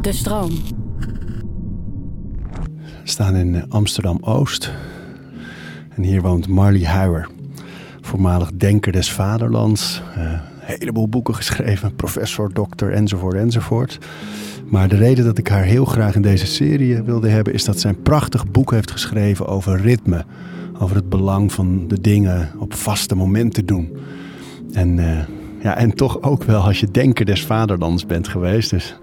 De stroom. We staan in eh, Amsterdam-Oost. En hier woont Marley Huijer. Voormalig denker des vaderlands. Uh, een heleboel boeken geschreven. Professor, dokter, enzovoort, enzovoort. Maar de reden dat ik haar heel graag in deze serie wilde hebben... is dat zij een prachtig boek heeft geschreven over ritme. Over het belang van de dingen op vaste momenten doen. En, ja, en toch ook wel als je denker des vaderlands bent geweest. Dus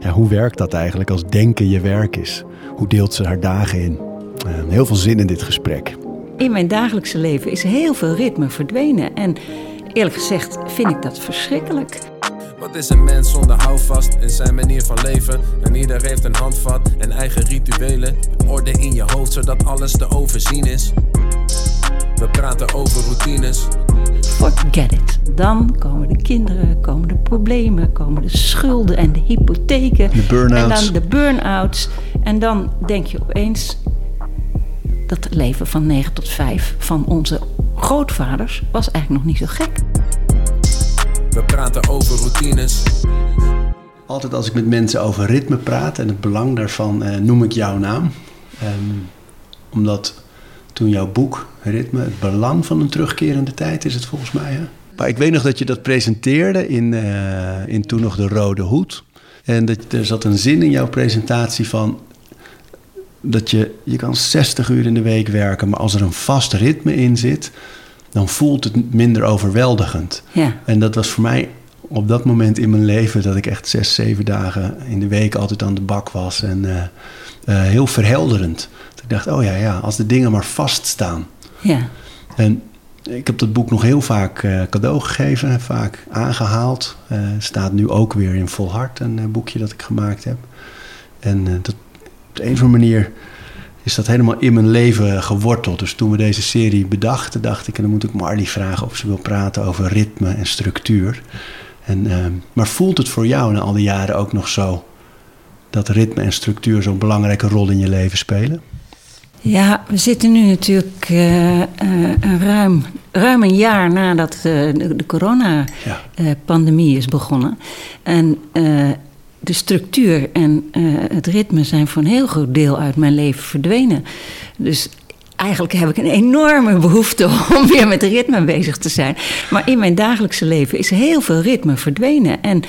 ja, hoe werkt dat eigenlijk als denken je werk is? Hoe deelt ze haar dagen in? Uh, heel veel zin in dit gesprek. In mijn dagelijkse leven is heel veel ritme verdwenen. En eerlijk gezegd vind ik dat verschrikkelijk. Wat is een mens zonder houvast in zijn manier van leven? En ieder heeft een handvat en eigen rituelen. Orde in je hoofd zodat alles te overzien is. We praten over routines. Forget it. Dan komen de kinderen, komen de problemen, komen de schulden en de hypotheken. De burn-outs. En dan de burn-outs. En dan denk je opeens dat het leven van 9 tot 5 van onze grootvaders was eigenlijk nog niet zo gek. We praten over routines. Altijd als ik met mensen over ritme praat en het belang daarvan, eh, noem ik jouw naam. Um, omdat toen jouw boek, Ritme, het belang van een terugkerende tijd is het volgens mij. Hè? Maar ik weet nog dat je dat presenteerde in, uh, in toen nog de Rode Hoed. En dat, er zat een zin in jouw presentatie van dat je, je kan 60 uur in de week werken, maar als er een vast ritme in zit, dan voelt het minder overweldigend. Ja. En dat was voor mij op dat moment in mijn leven dat ik echt zes, zeven dagen in de week altijd aan de bak was. En uh, uh, heel verhelderend. Ik dacht, oh ja, ja, als de dingen maar vaststaan. Ja. En ik heb dat boek nog heel vaak uh, cadeau gegeven, vaak aangehaald. staat nu ook weer in Volhard, een boekje dat ik gemaakt heb. En dat, op de een of andere manier is dat helemaal in mijn leven geworteld. Dus toen we deze serie bedachten, dacht ik... en dan moet ik Marley vragen of ze wil praten over ritme en structuur. En, uh, maar voelt het voor jou na al die jaren ook nog zo... dat ritme en structuur zo'n belangrijke rol in je leven spelen? Ja, we zitten nu natuurlijk uh, uh, ruim, ruim een jaar nadat uh, de, de coronapandemie ja. is begonnen. En de structuur en het ritme zijn voor een heel groot deel uit mijn leven verdwenen. Dus eigenlijk heb ik een enorme behoefte om weer met ritme bezig te zijn. Maar in mijn dagelijkse leven is heel veel ritme verdwenen. En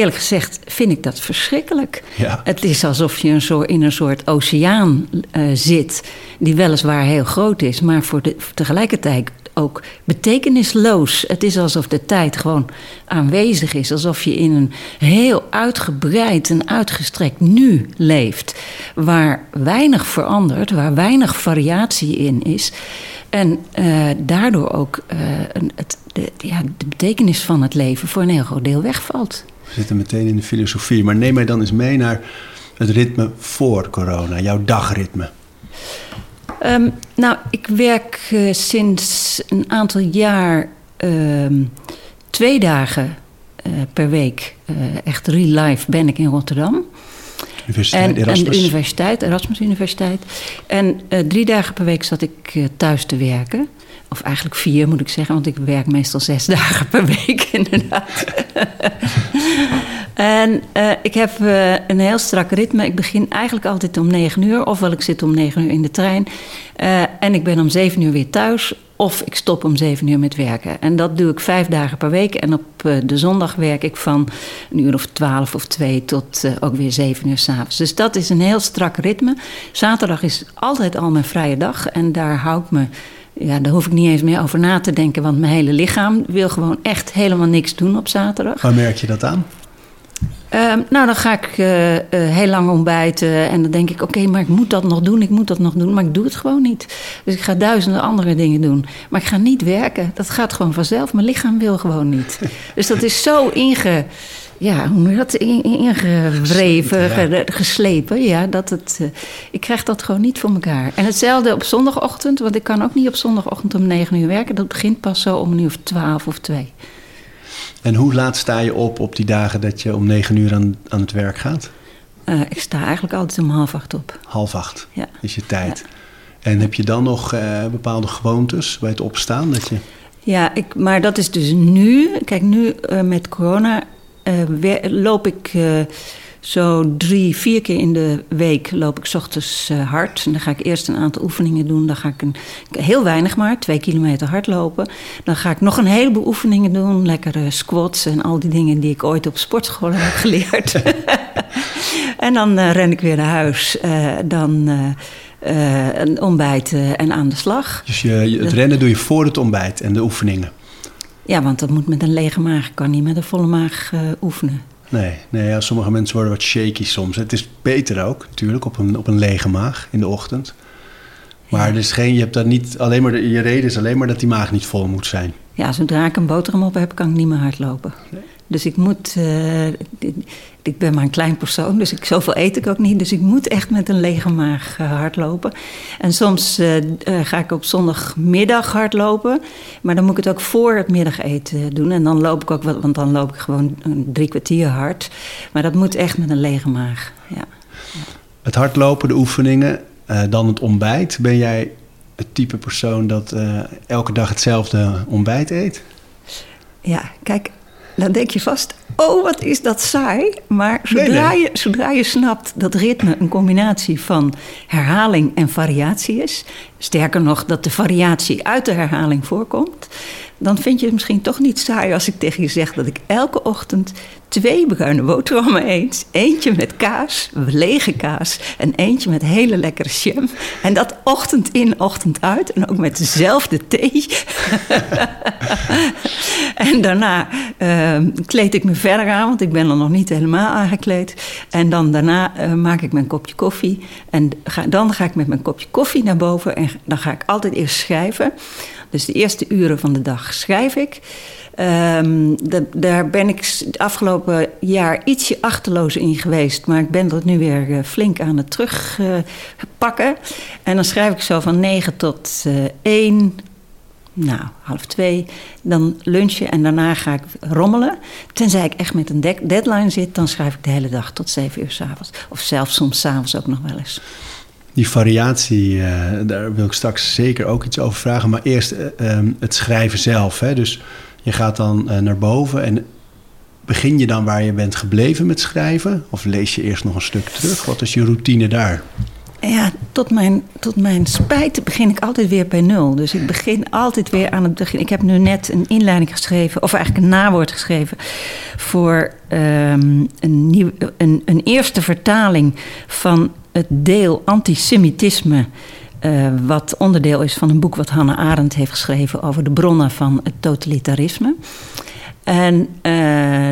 eerlijk gezegd vind ik dat verschrikkelijk. Ja. Het is alsof je een soort, in een soort oceaan uh, zit, die weliswaar heel groot is, maar voor de, tegelijkertijd ook betekenisloos. Het is alsof de tijd gewoon aanwezig is. Alsof je in een heel uitgebreid en uitgestrekt nu leeft. Waar weinig verandert, waar weinig variatie in is. En uh, daardoor ook uh, het, de, ja, de betekenis van het leven voor een heel groot deel wegvalt. We zitten meteen in de filosofie. Maar neem mij dan eens mee naar het ritme voor corona, jouw dagritme. Um, nou, ik werk uh, sinds een aantal jaar um, twee dagen uh, per week. Uh, echt real life ben ik in Rotterdam. Universiteit en, Erasmus. En de universiteit, Erasmus Universiteit. En drie dagen per week zat ik thuis te werken. Of eigenlijk vier moet ik zeggen, want ik werk meestal zes dagen per week inderdaad. en uh, ik heb een heel strak ritme. Ik begin eigenlijk altijd om negen uur, ofwel ik zit om negen uur in de trein. En ik ben om zeven uur weer thuis, of ik stop om zeven uur met werken. En dat doe ik vijf dagen per week. En op de zondag werk ik van een uur of twaalf of twee tot ook weer zeven uur s'avonds. Dus dat is een heel strak ritme. Zaterdag is altijd al mijn vrije dag en daar hou ik me ja, daar hoef ik niet eens meer over na te denken, want mijn hele lichaam wil gewoon echt helemaal niks doen op zaterdag. Waar merk je dat aan? Um, nou, dan ga ik uh, uh, heel lang ontbijten en dan denk ik: oké, okay, maar ik moet dat nog doen, ik moet dat nog doen, maar ik doe het gewoon niet. Dus ik ga duizenden andere dingen doen, maar ik ga niet werken. Dat gaat gewoon vanzelf. Mijn lichaam wil gewoon niet. Dus dat is zo inge ja, hoe noem je dat? Ingewreven, ja. geslepen. Ja, dat het, uh, ik krijg dat gewoon niet voor elkaar. En hetzelfde op zondagochtend, want ik kan ook niet op zondagochtend om negen uur werken. Dat begint pas zo om een uur of twaalf of twee. En hoe laat sta je op op die dagen dat je om negen uur aan, aan het werk gaat? Uh, ik sta eigenlijk altijd om half acht op. Half acht ja. is je tijd. Ja. En heb je dan nog uh, bepaalde gewoontes bij het opstaan? Dat je... Ja, ik, maar dat is dus nu. Kijk, nu met corona loop ik zo drie, vier keer in de week loop ik ochtends hard. En dan ga ik eerst een aantal oefeningen doen. Dan ga ik een, heel weinig maar, twee kilometer hardlopen. Dan ga ik nog een heleboel oefeningen doen. Lekkere squats en al die dingen die ik ooit op sportschool heb geleerd. en dan ren ik weer naar huis. dan uh, een ontbijt en aan de slag. Dus je, het rennen doe je voor het ontbijt en de oefeningen? Ja, want dat moet met een lege maag. Ik kan niet met een volle maag oefenen. Nee, nee ja, sommige mensen worden wat shaky soms. Het is beter ook natuurlijk op een, op een lege maag in de ochtend. Maar ja. is geen, je hebt dat niet alleen maar, je reden is alleen maar dat die maag niet vol moet zijn. Ja, zodra ik een boterham op heb, kan ik niet meer hardlopen. Nee. Dus ik moet. Uh, ik ben maar een klein persoon, dus ik, zoveel eet ik ook niet. Dus ik moet echt met een lege maag uh, hardlopen. En soms uh, ga ik op zondagmiddag hardlopen. Maar dan moet ik het ook voor het middageten doen. En dan loop ik ook wat, want dan loop ik gewoon drie kwartier hard. Maar dat moet echt met een lege maag. Ja. Het hardlopen, de oefeningen, dan het ontbijt. Ben jij het type persoon dat elke dag hetzelfde ontbijt eet? Ja, kijk, dan denk je vast, oh wat is dat saai. Maar zodra, Je, zodra je snapt dat ritme een combinatie van herhaling en variatie is, sterker nog dat de variatie uit de herhaling voorkomt, dan vind je het misschien toch niet saai als ik tegen je zeg dat ik elke ochtend twee bruine boterhammen eet. Eentje met kaas, lege kaas, en eentje met hele lekkere jam. En dat ochtend in, ochtend uit. En ook met dezelfde thee. en daarna uh, kleed ik me verder aan, want ik ben er nog niet helemaal aangekleed. En dan daarna uh, maak ik mijn kopje koffie. En dan ga ik met mijn kopje koffie naar boven. En dan ga ik altijd eerst schrijven. Dus de eerste uren van de dag schrijf ik. De, daar ben ik het afgelopen jaar ietsje achterloos in geweest. Maar ik ben dat nu weer uh, flink aan het terugpakken. En dan schrijf ik zo van 9 tot uh, eh, 1. Nou, half twee. Dan lunchen en daarna ga ik rommelen. Tenzij ik echt met een deadline zit, dan schrijf ik de hele dag tot 7 uur s'avonds. Of zelfs soms s'avonds ook nog wel eens. Die variatie, uh, daar wil ik straks zeker ook iets over vragen. Maar eerst uh, um, het schrijven zelf. Hè? Dus je gaat dan uh, naar boven en begin je dan waar je bent gebleven met schrijven? Of lees je eerst nog een stuk terug? Wat is je routine daar? Ja, tot mijn, tot mijn spijt begin ik altijd weer bij nul. Dus ik begin altijd weer aan het begin. Ik heb nu net een inleiding geschreven, of eigenlijk een nawoord geschreven, voor um, een, nieuw, een, een eerste vertaling van het deel antisemitisme. Uh, wat onderdeel is van een boek wat Hannah Arendt heeft geschreven over de bronnen van het totalitarisme. En uh,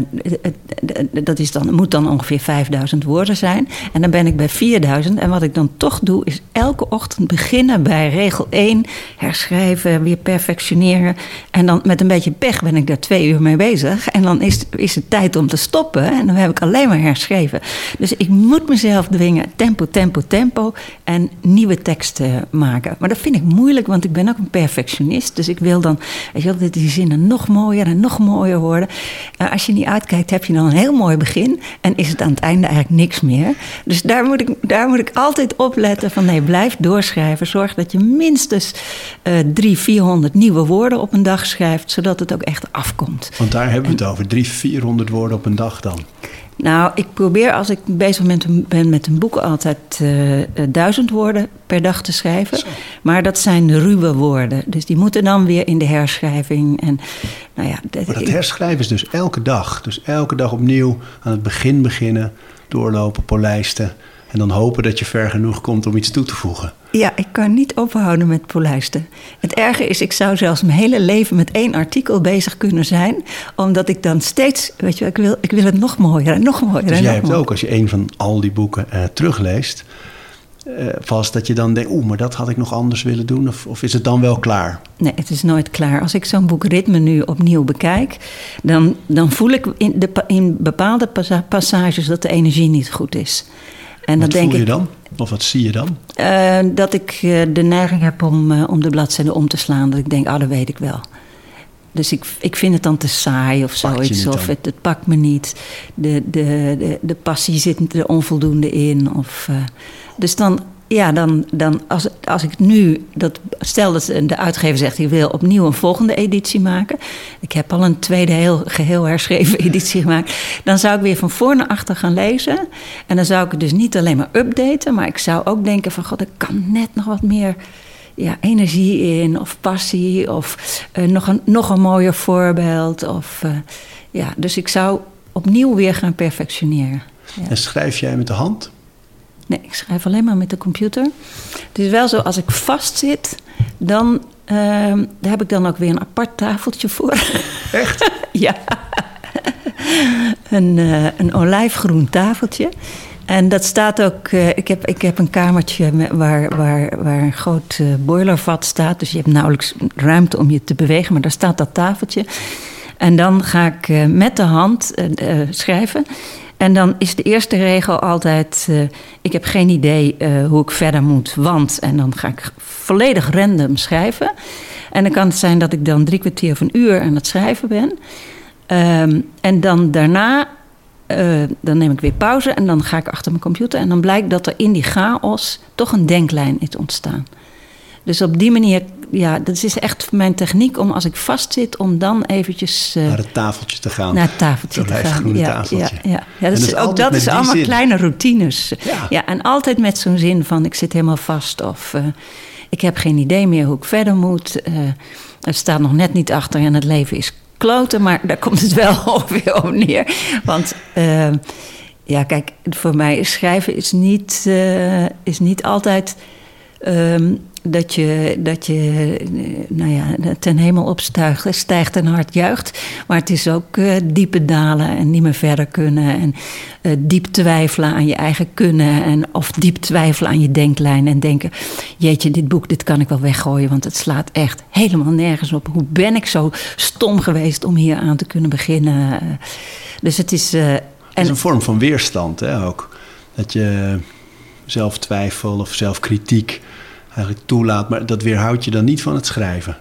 dat is dan, moet dan ongeveer 5000 woorden zijn. En dan ben ik bij 4000. En wat ik dan toch doe, is elke ochtend beginnen bij regel 1. Herschrijven, weer perfectioneren. En dan met een beetje pech ben ik daar twee uur mee bezig. En dan is, is het tijd om te stoppen. En dan heb ik alleen maar herschreven. Dus ik moet mezelf dwingen, tempo, tempo, tempo. En nieuwe teksten maken. Maar dat vind ik moeilijk, want ik ben ook een perfectionist. Dus ik wil dan, weet je wel, die zinnen nog mooier en nog mooier worden. Uh, als je niet uitkijkt, heb je dan een heel mooi begin. En is het aan het einde eigenlijk niks meer. Dus daar moet ik, daar moet ik altijd op letten van nee, blijf doorschrijven. Zorg dat je minstens uh, drie, vierhonderd nieuwe woorden op een dag schrijft. Zodat het ook echt afkomt. Want daar hebben we het over. Drie, vierhonderd woorden op een dag dan. Nou, ik probeer als ik bezig ben met een boek altijd uh, duizend woorden per dag te schrijven. Zo. Maar dat zijn ruwe woorden. Dus die moeten dan weer in de herschrijving. En, nou ja, dat, maar dat herschrijven is dus elke dag. Dus elke dag opnieuw aan het begin beginnen, doorlopen, polijsten. En dan hopen dat je ver genoeg komt om iets toe te voegen. Ja, ik kan niet ophouden met polijsten. Het erge is, ik zou zelfs mijn hele leven met één artikel bezig kunnen zijn. Omdat ik dan steeds, weet je, ik wil, ik wil het nog mooier en nog mooier. Dus en jij hebt ook, als je een van al die boeken uh, terugleest, uh, vast dat je dan denkt, oeh, maar dat had ik nog anders willen doen? Of, of is het dan wel klaar? Nee, het is nooit klaar. Als ik zo'n boek Ritme nu opnieuw bekijk, dan, dan voel ik in, de, in bepaalde passages dat de energie niet goed is. En wat voel je dan? Of wat zie je dan? Uh, dat ik uh, de neiging heb om, uh, om de bladzijde om te slaan. Dat ik denk, ah, dat weet ik wel. Dus ik, ik vind het dan te saai of zoiets. Of het, het, pakt me niet. De, de, de, de passie zit er onvoldoende in. Of, dus dan, ja, dan, dan als, als ik nu, dat, stel dat de uitgever zegt, ik wil opnieuw een volgende editie maken. Ik heb al een tweede heel, geheel herschreven editie gemaakt. Dan zou ik weer van voor naar achter gaan lezen. En dan zou ik het dus niet alleen maar updaten, maar ik zou ook denken van, god, ik kan net nog wat meer ja, energie in, of passie, of uh, nog, een, nog een mooier voorbeeld. Of, uh, ja, dus ik zou opnieuw weer gaan perfectioneren. En schrijf jij met de hand? Nee, ik schrijf alleen maar met de computer. Het is wel zo, als ik vastzit, dan uh, daar heb ik dan ook weer een apart tafeltje voor. Echt? ja. een, uh, een olijfgroen tafeltje. En dat staat ook. Uh, ik, heb, ik heb een kamertje waar, waar, waar een groot uh, boilervat staat. Dus je hebt nauwelijks ruimte om je te bewegen. Maar daar staat dat tafeltje. En dan ga ik met de hand schrijven. En dan is de eerste regel altijd: uh, ik heb geen idee uh, hoe ik verder moet, want. En dan ga ik volledig random schrijven. En dan kan het zijn dat ik dan drie kwartier of een uur aan het schrijven ben. Um, en dan daarna, uh, dan neem ik weer pauze en dan ga ik achter mijn computer. En dan blijkt dat er in die chaos toch een denklijn is ontstaan. Dus op die manier, ja, dat is echt mijn techniek om als ik vastzit, om dan eventjes. Uh, naar het tafeltje te gaan. Naar het tafeltje te gaan. Ja, tafeltje. ja, ja. ja dat, is, ook dat is allemaal zin. kleine routines. Ja. ja, en altijd met zo'n zin van: ik zit helemaal vast of uh, ik heb geen idee meer hoe ik verder moet. Uh, het staat nog net niet achter en het leven is kloten, maar daar komt het wel weer op neer. Want. ja, kijk, voor mij is schrijven is niet, is niet altijd. Um, dat je, dat je nou ja, ten hemel opstijgt, stijgt en hard juicht. Maar het is ook uh, diepe dalen en niet meer verder kunnen. En uh, diep twijfelen aan je eigen kunnen. En, of diep twijfelen aan je denklijn. En denken, jeetje, dit boek, dit kan ik wel weggooien. Want het slaat echt helemaal nergens op. Hoe ben ik zo stom geweest om hier aan te kunnen beginnen? Dus het is... Uh, het is een vorm van weerstand, hè, ook. Dat je zelftwijfel of zelfkritiek eigenlijk toelaat. Maar dat weerhoudt je dan niet van het schrijven.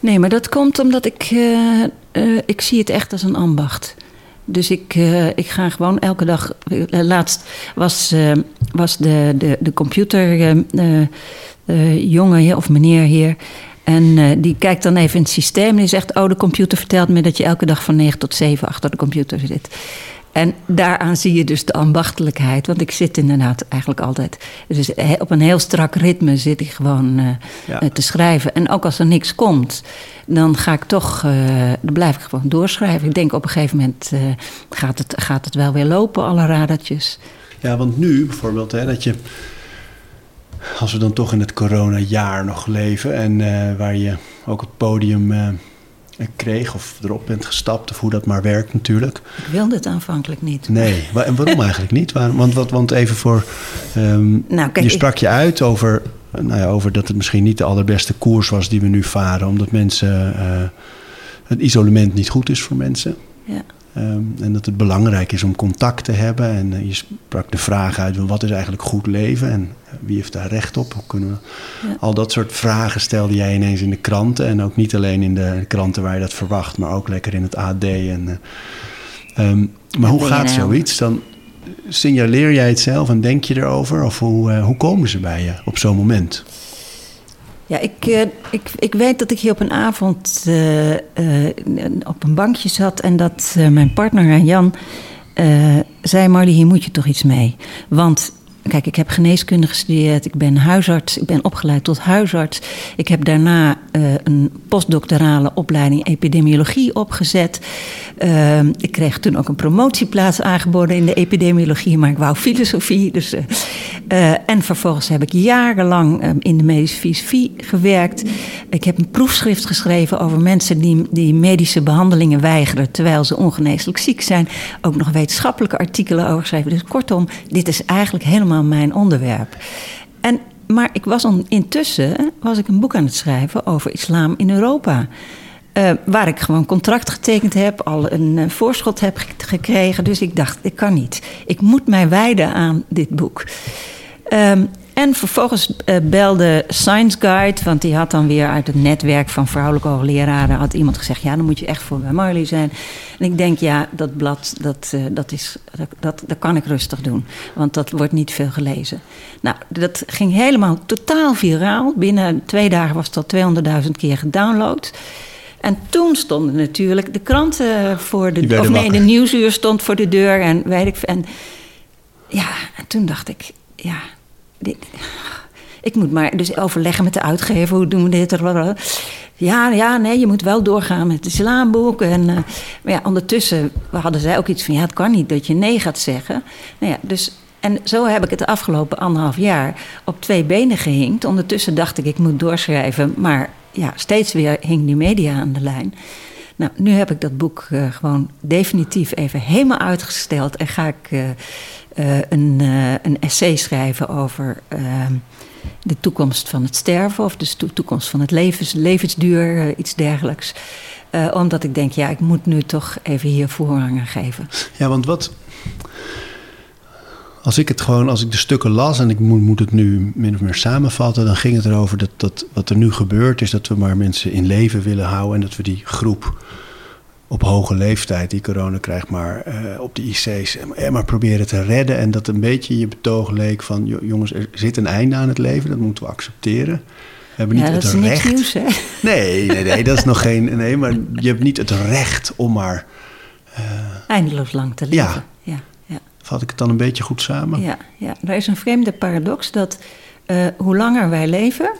Nee, maar dat komt omdat ik, uh, uh, ik zie het echt als een ambacht. Dus ik, uh, ik ga gewoon elke dag. laatst was, was de, de, de computer jongen of meneer hier. En die kijkt dan even in het systeem en die zegt: Oh, de computer vertelt me dat je elke dag van 9 tot 7 achter de computer zit. En daaraan zie je dus de ambachtelijkheid. Want ik zit inderdaad eigenlijk altijd. Dus op een heel strak ritme zit ik gewoon uh, ja. te schrijven. En ook als er niks komt, dan ga ik toch. Uh, dan blijf ik gewoon doorschrijven. Ik denk op een gegeven moment uh, gaat, het, gaat het wel weer lopen, alle radertjes. Ja, want nu bijvoorbeeld, hè, dat je. Als we dan toch in het coronajaar nog leven en waar je ook het podium kreeg of erop bent gestapt of hoe dat maar werkt natuurlijk. Ik wilde het aanvankelijk niet. Nee, en waarom eigenlijk niet? Want, want, want even voor... Um, nou, kijk, je sprak je uit over, nou ja, over dat het misschien niet de allerbeste koers was die we nu varen. Omdat mensen... Uh, het isolement niet goed is voor mensen. Ja. Um, en dat het belangrijk is om contact te hebben. En uh, je sprak de vraag uit: wat is eigenlijk goed leven? En uh, wie heeft daar recht op? Hoe kunnen we. Ja. Al dat soort vragen stelde jij ineens in de kranten. En ook niet alleen in de kranten waar je dat verwacht, maar ook lekker in het AD. En, uh, um, maar hoe gaat zoiets? Dan signaleer jij het zelf en denk je erover? Of hoe, hoe komen ze bij je op zo'n moment? Ja, ik, uh, ik, ik weet dat ik hier op een avond uh, uh, op een bankje zat en dat mijn partner Jan zei: Marley, hier moet je toch iets mee. Want Kijk, ik heb geneeskunde gestudeerd, ik ben huisarts, ik ben opgeleid tot huisarts. Ik heb daarna uh, een postdoctorale opleiding epidemiologie opgezet. Uh, ik kreeg toen ook een promotieplaats aangeboden in de epidemiologie, maar ik wou filosofie. Dus, uh, en vervolgens heb ik jarenlang in de medische filosofie gewerkt. Ik heb een proefschrift geschreven over mensen die, die medische behandelingen weigeren terwijl ze ongeneeslijk ziek zijn. Ook nog wetenschappelijke artikelen over geschreven. Dus kortom, dit is eigenlijk helemaal mijn onderwerp. En, maar ik was on, intussen was ik een boek aan het schrijven over islam in Europa. Uh, waar ik gewoon contract getekend heb, al een uh, voorschot heb gekregen. Dus ik dacht, ik kan niet. Ik moet mij wijden aan dit boek. Um, En vervolgens uh, belde Science Guide, want die had dan weer uit het netwerk van vrouwelijke hoogleraren had iemand gezegd: ja, dan moet je echt voor bij Marley zijn. En ik denk, ja, dat blad, dat, uh, dat, is, dat, dat, dat kan ik rustig doen, want dat wordt niet veel gelezen. Nou, dat ging helemaal totaal viraal. Binnen twee dagen was het al 200.000 keer gedownload. En toen stonden natuurlijk de kranten voor de... Of nee, de nieuwsuur stond voor de deur en weet ik... En, ja, en toen dacht ik, ja... Ik moet maar dus overleggen met de uitgever, hoe doen we dit? Ja, ja, nee, je moet wel doorgaan met het islamboek. En, uh, maar ja, ondertussen hadden zij ook iets van, ja, het kan niet dat je nee gaat zeggen. Nou ja, dus, en zo heb ik het de afgelopen anderhalf jaar op twee benen gehinkt. Ondertussen dacht ik, ik moet doorschrijven, maar ja, steeds weer hing die media aan de lijn. Nou, nu heb ik dat boek uh, gewoon definitief even helemaal uitgesteld en ga ik uh, uh, een, een, essay schrijven over ehm, de toekomst van het sterven of de toekomst van het levens, levensduur, iets dergelijks. omdat ik denk, ja, ik moet nu toch even hier voorrang geven. Ja, want wat, als ik het gewoon, als ik de stukken las en ik moet, moet het nu min of meer samenvatten, dan ging het erover dat, dat wat er nu gebeurt is dat we maar mensen in leven willen houden en dat we die groep op hoge leeftijd die corona krijgt, maar uh, op de IC's en maar proberen te redden. En dat een beetje je betoog leek van jongens, er zit een einde aan het leven, dat moeten we accepteren. We hebben niet ja, dat het is recht. Niks nieuws, hè? Nee, nee, nee, dat is nog geen. Nee, maar je hebt niet het recht om maar. Uh, Eindeloos lang te leven. Ja. ja. Vat ik het dan een beetje goed samen? Ja, ja. er is een vreemde paradox dat uh, hoe langer wij leven,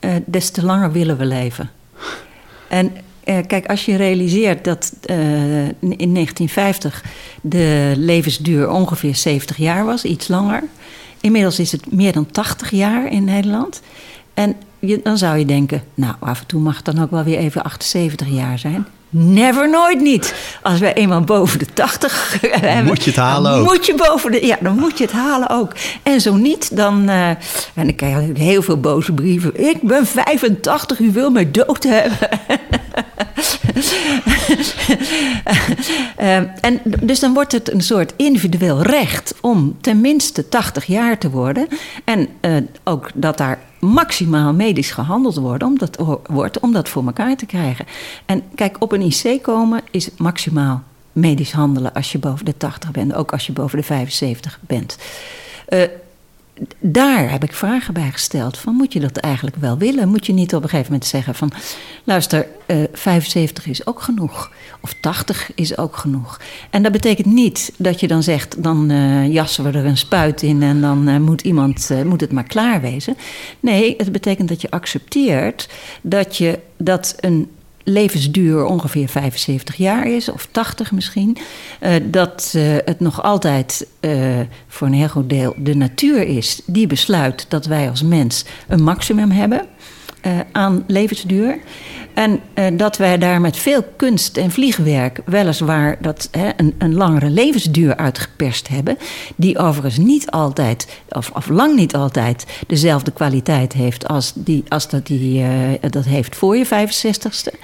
uh, des te langer willen we leven. En kijk, als je realiseert dat in 1950 de levensduur ongeveer 70 jaar was, iets langer. Inmiddels is het meer dan 80 jaar in Nederland. En je, dan zou je denken, nou, af en toe mag het dan ook wel weer even 78 jaar zijn. Never, nooit niet. Als wij eenmaal boven de 80 hebben. Moet je het halen ook. Moet je boven de, ja, dan moet je het halen ook. En zo niet, dan. Uh, en dan krijg ik heel veel boze brieven. Ik ben 85, u wil mij dood hebben. uh, en dus dan wordt het een soort individueel recht om tenminste 80 jaar te worden. En uh, ook dat daar maximaal medisch gehandeld worden, om dat, wordt om dat voor elkaar te krijgen. En kijk, op een IC komen is maximaal medisch handelen als je boven de 80 bent, ook als je boven de 75 bent. Uh, daar heb ik vragen bij gesteld. Van moet je dat eigenlijk wel willen? Moet je niet op een gegeven moment zeggen van... luister, uh, 75 is ook genoeg. Of 80 is ook genoeg. En dat betekent niet dat je dan zegt... dan uh, jassen we er een spuit in en dan uh, moet iemand moet het maar klaar wezen. Nee, het betekent dat je accepteert dat, je, dat een levensduur ongeveer 75 jaar is, of 80 misschien. Uh, dat uh, het nog altijd uh, voor een heel groot deel de natuur is die besluit dat wij als mens een maximum hebben aan levensduur. En dat wij daar met veel kunst en vliegwerk weliswaar dat, hè, een, een, langere levensduur uitgeperst hebben. Die overigens niet altijd, of, of lang niet altijd, dezelfde kwaliteit heeft als, die, als dat die dat heeft voor je 65ste.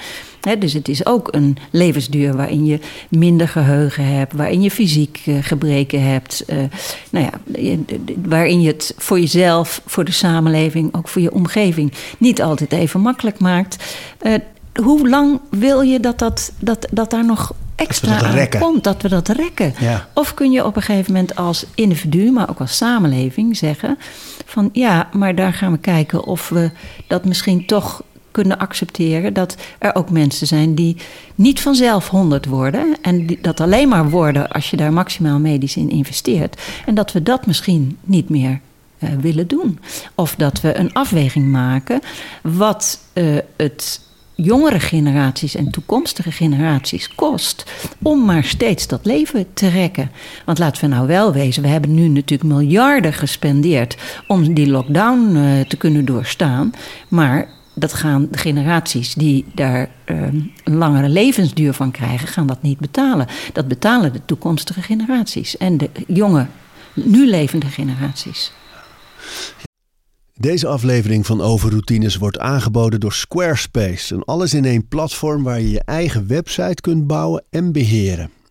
He, dus het is ook een levensduur waarin je minder geheugen hebt, waarin je fysiek uh, gebreken hebt. Uh, nou ja, waarin je het voor jezelf, voor de samenleving, ook voor je omgeving niet altijd even makkelijk maakt. Uh, hoe lang wil je dat, dat, dat, dat daar nog extra dat aan komt, dat we dat rekken? Ja. Of kun je op een gegeven moment als individu, maar ook als samenleving zeggen: van ja, maar daar gaan we kijken of we dat misschien toch kunnen accepteren dat er ook mensen zijn die niet vanzelf 100 worden. En dat alleen maar worden als je daar maximaal medisch in investeert. En dat we dat misschien niet meer uh, willen doen. Of dat we een afweging maken wat uh, het jongere generaties en toekomstige generaties kost om maar steeds dat leven te rekken. Want laten we nou wel wezen, we hebben nu natuurlijk miljarden gespendeerd om die lockdown uh, te kunnen doorstaan. Maar dat gaan de generaties die daar uh, een langere levensduur van krijgen, gaan dat niet betalen. Dat betalen de toekomstige generaties en de jonge, nu levende generaties. Deze aflevering van Overroutines wordt aangeboden door Squarespace, een alles-in-één platform waar je je eigen website kunt bouwen en beheren.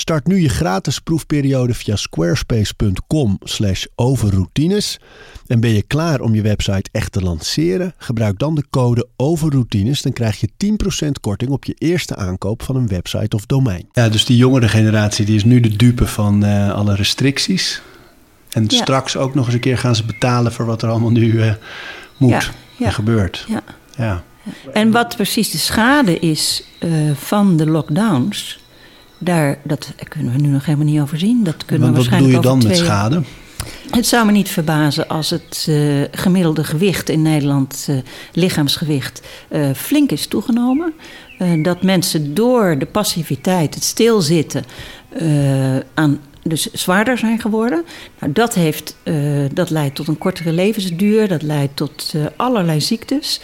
Start nu je gratis proefperiode via squarespace.com/overroutines. En ben je klaar om je website echt te lanceren? Gebruik dan de code overroutines. Dan krijg je 10% korting op je eerste aankoop van een website of domein. Ja, dus die jongere generatie die is nu de dupe van uh, alle restricties. En ja. straks ook nog eens een keer gaan ze betalen voor wat er allemaal nu uh, moet ja, ja. en gebeurt. Ja. Ja. En wat precies de schade is uh, van de lockdowns, daar, dat kunnen we nu nog helemaal niet overzien. Dat kunnen Want we waarschijnlijk wat bedoel je dan met schade? Het zou me niet verbazen als het uh, gemiddelde gewicht in Nederland, uh, lichaamsgewicht, uh, flink is toegenomen. dat mensen door de passiviteit, het stilzitten, aan, dus zwaarder zijn geworden. Nou, dat, heeft, dat leidt tot een kortere levensduur, dat leidt tot allerlei ziektes.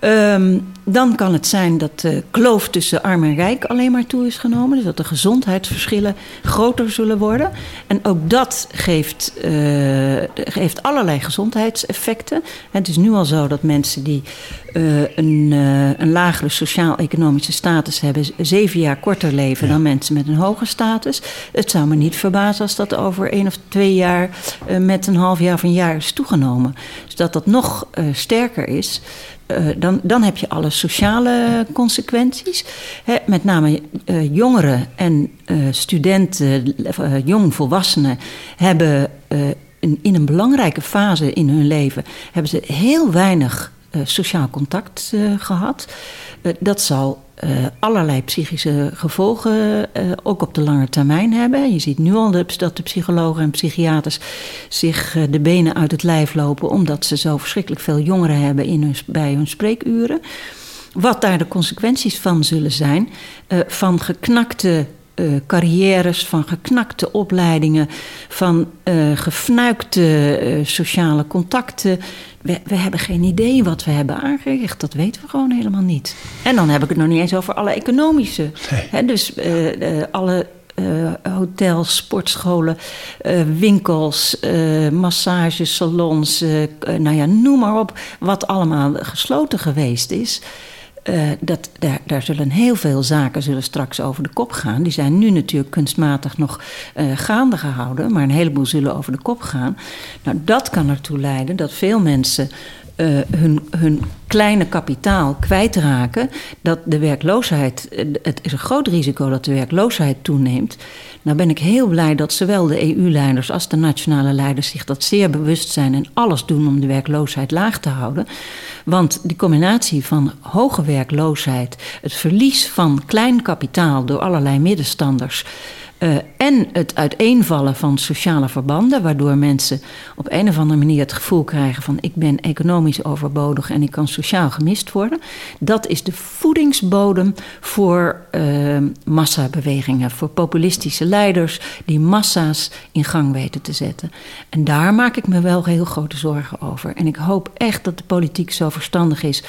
Um, dan kan het zijn dat de kloof tussen arm en rijk alleen maar toe is genomen. Dus dat de gezondheidsverschillen groter zullen worden. En ook dat geeft, uh, geeft allerlei gezondheidseffecten. Het is nu al zo dat mensen die een, uh, een lagere sociaal-economische status hebben, zeven jaar korter leven ja. dan mensen met een hoge status. Het zou me niet verbazen als dat over één of twee jaar met een half jaar of een jaar is toegenomen. Dus dat dat nog sterker is. Uh, dan, dan heb je alle sociale consequenties. Hè, met name uh, jongeren en uh, studenten, jongvolwassenen hebben in, in, een belangrijke fase in hun leven hebben ze heel weinig sociaal contact gehad. dat zal allerlei psychische gevolgen ook op de lange termijn hebben. Je ziet nu al dat de psychologen en psychiaters zich de benen uit het lijf lopen omdat ze zo verschrikkelijk veel jongeren hebben in hun, bij hun spreekuren. Wat daar de consequenties van zullen zijn, van geknakte uh, carrières, van geknakte opleidingen, van uh, gefnuikte uh, sociale contacten. We, we, hebben geen idee wat we hebben aangericht. Dat weten we gewoon helemaal niet. En dan heb ik het nog niet eens over alle economische. Nee. Hè, dus alle uh, hotels, sportscholen, uh, winkels, uh, massagesalons, nou ja, noem maar op, wat allemaal gesloten geweest is. Uh, dat, daar, daar zullen heel veel zaken zullen straks over de kop gaan. Die zijn nu natuurlijk kunstmatig nog uh, gaande gehouden, maar een heleboel zullen over de kop gaan. Nou, dat kan ertoe leiden dat veel mensen uh, hun, hun kleine kapitaal kwijtraken, dat de werkloosheid, het is een groot risico dat de werkloosheid toeneemt. Nou ben ik heel blij dat zowel de EU-leiders als de nationale leiders zich dat zeer bewust zijn en alles doen om de werkloosheid laag te houden. Want die combinatie van hoge werkloosheid, het verlies van klein kapitaal door allerlei middenstanders. Uh, en het uiteenvallen van sociale verbanden, waardoor mensen op een of andere manier het gevoel krijgen van ik ben economisch overbodig en ik kan sociaal gemist worden. Dat is de voedingsbodem voor uh, massabewegingen, voor populistische leiders die massa's in gang weten te zetten. En daar maak ik me wel heel grote zorgen over. En ik hoop echt dat de politiek zo verstandig is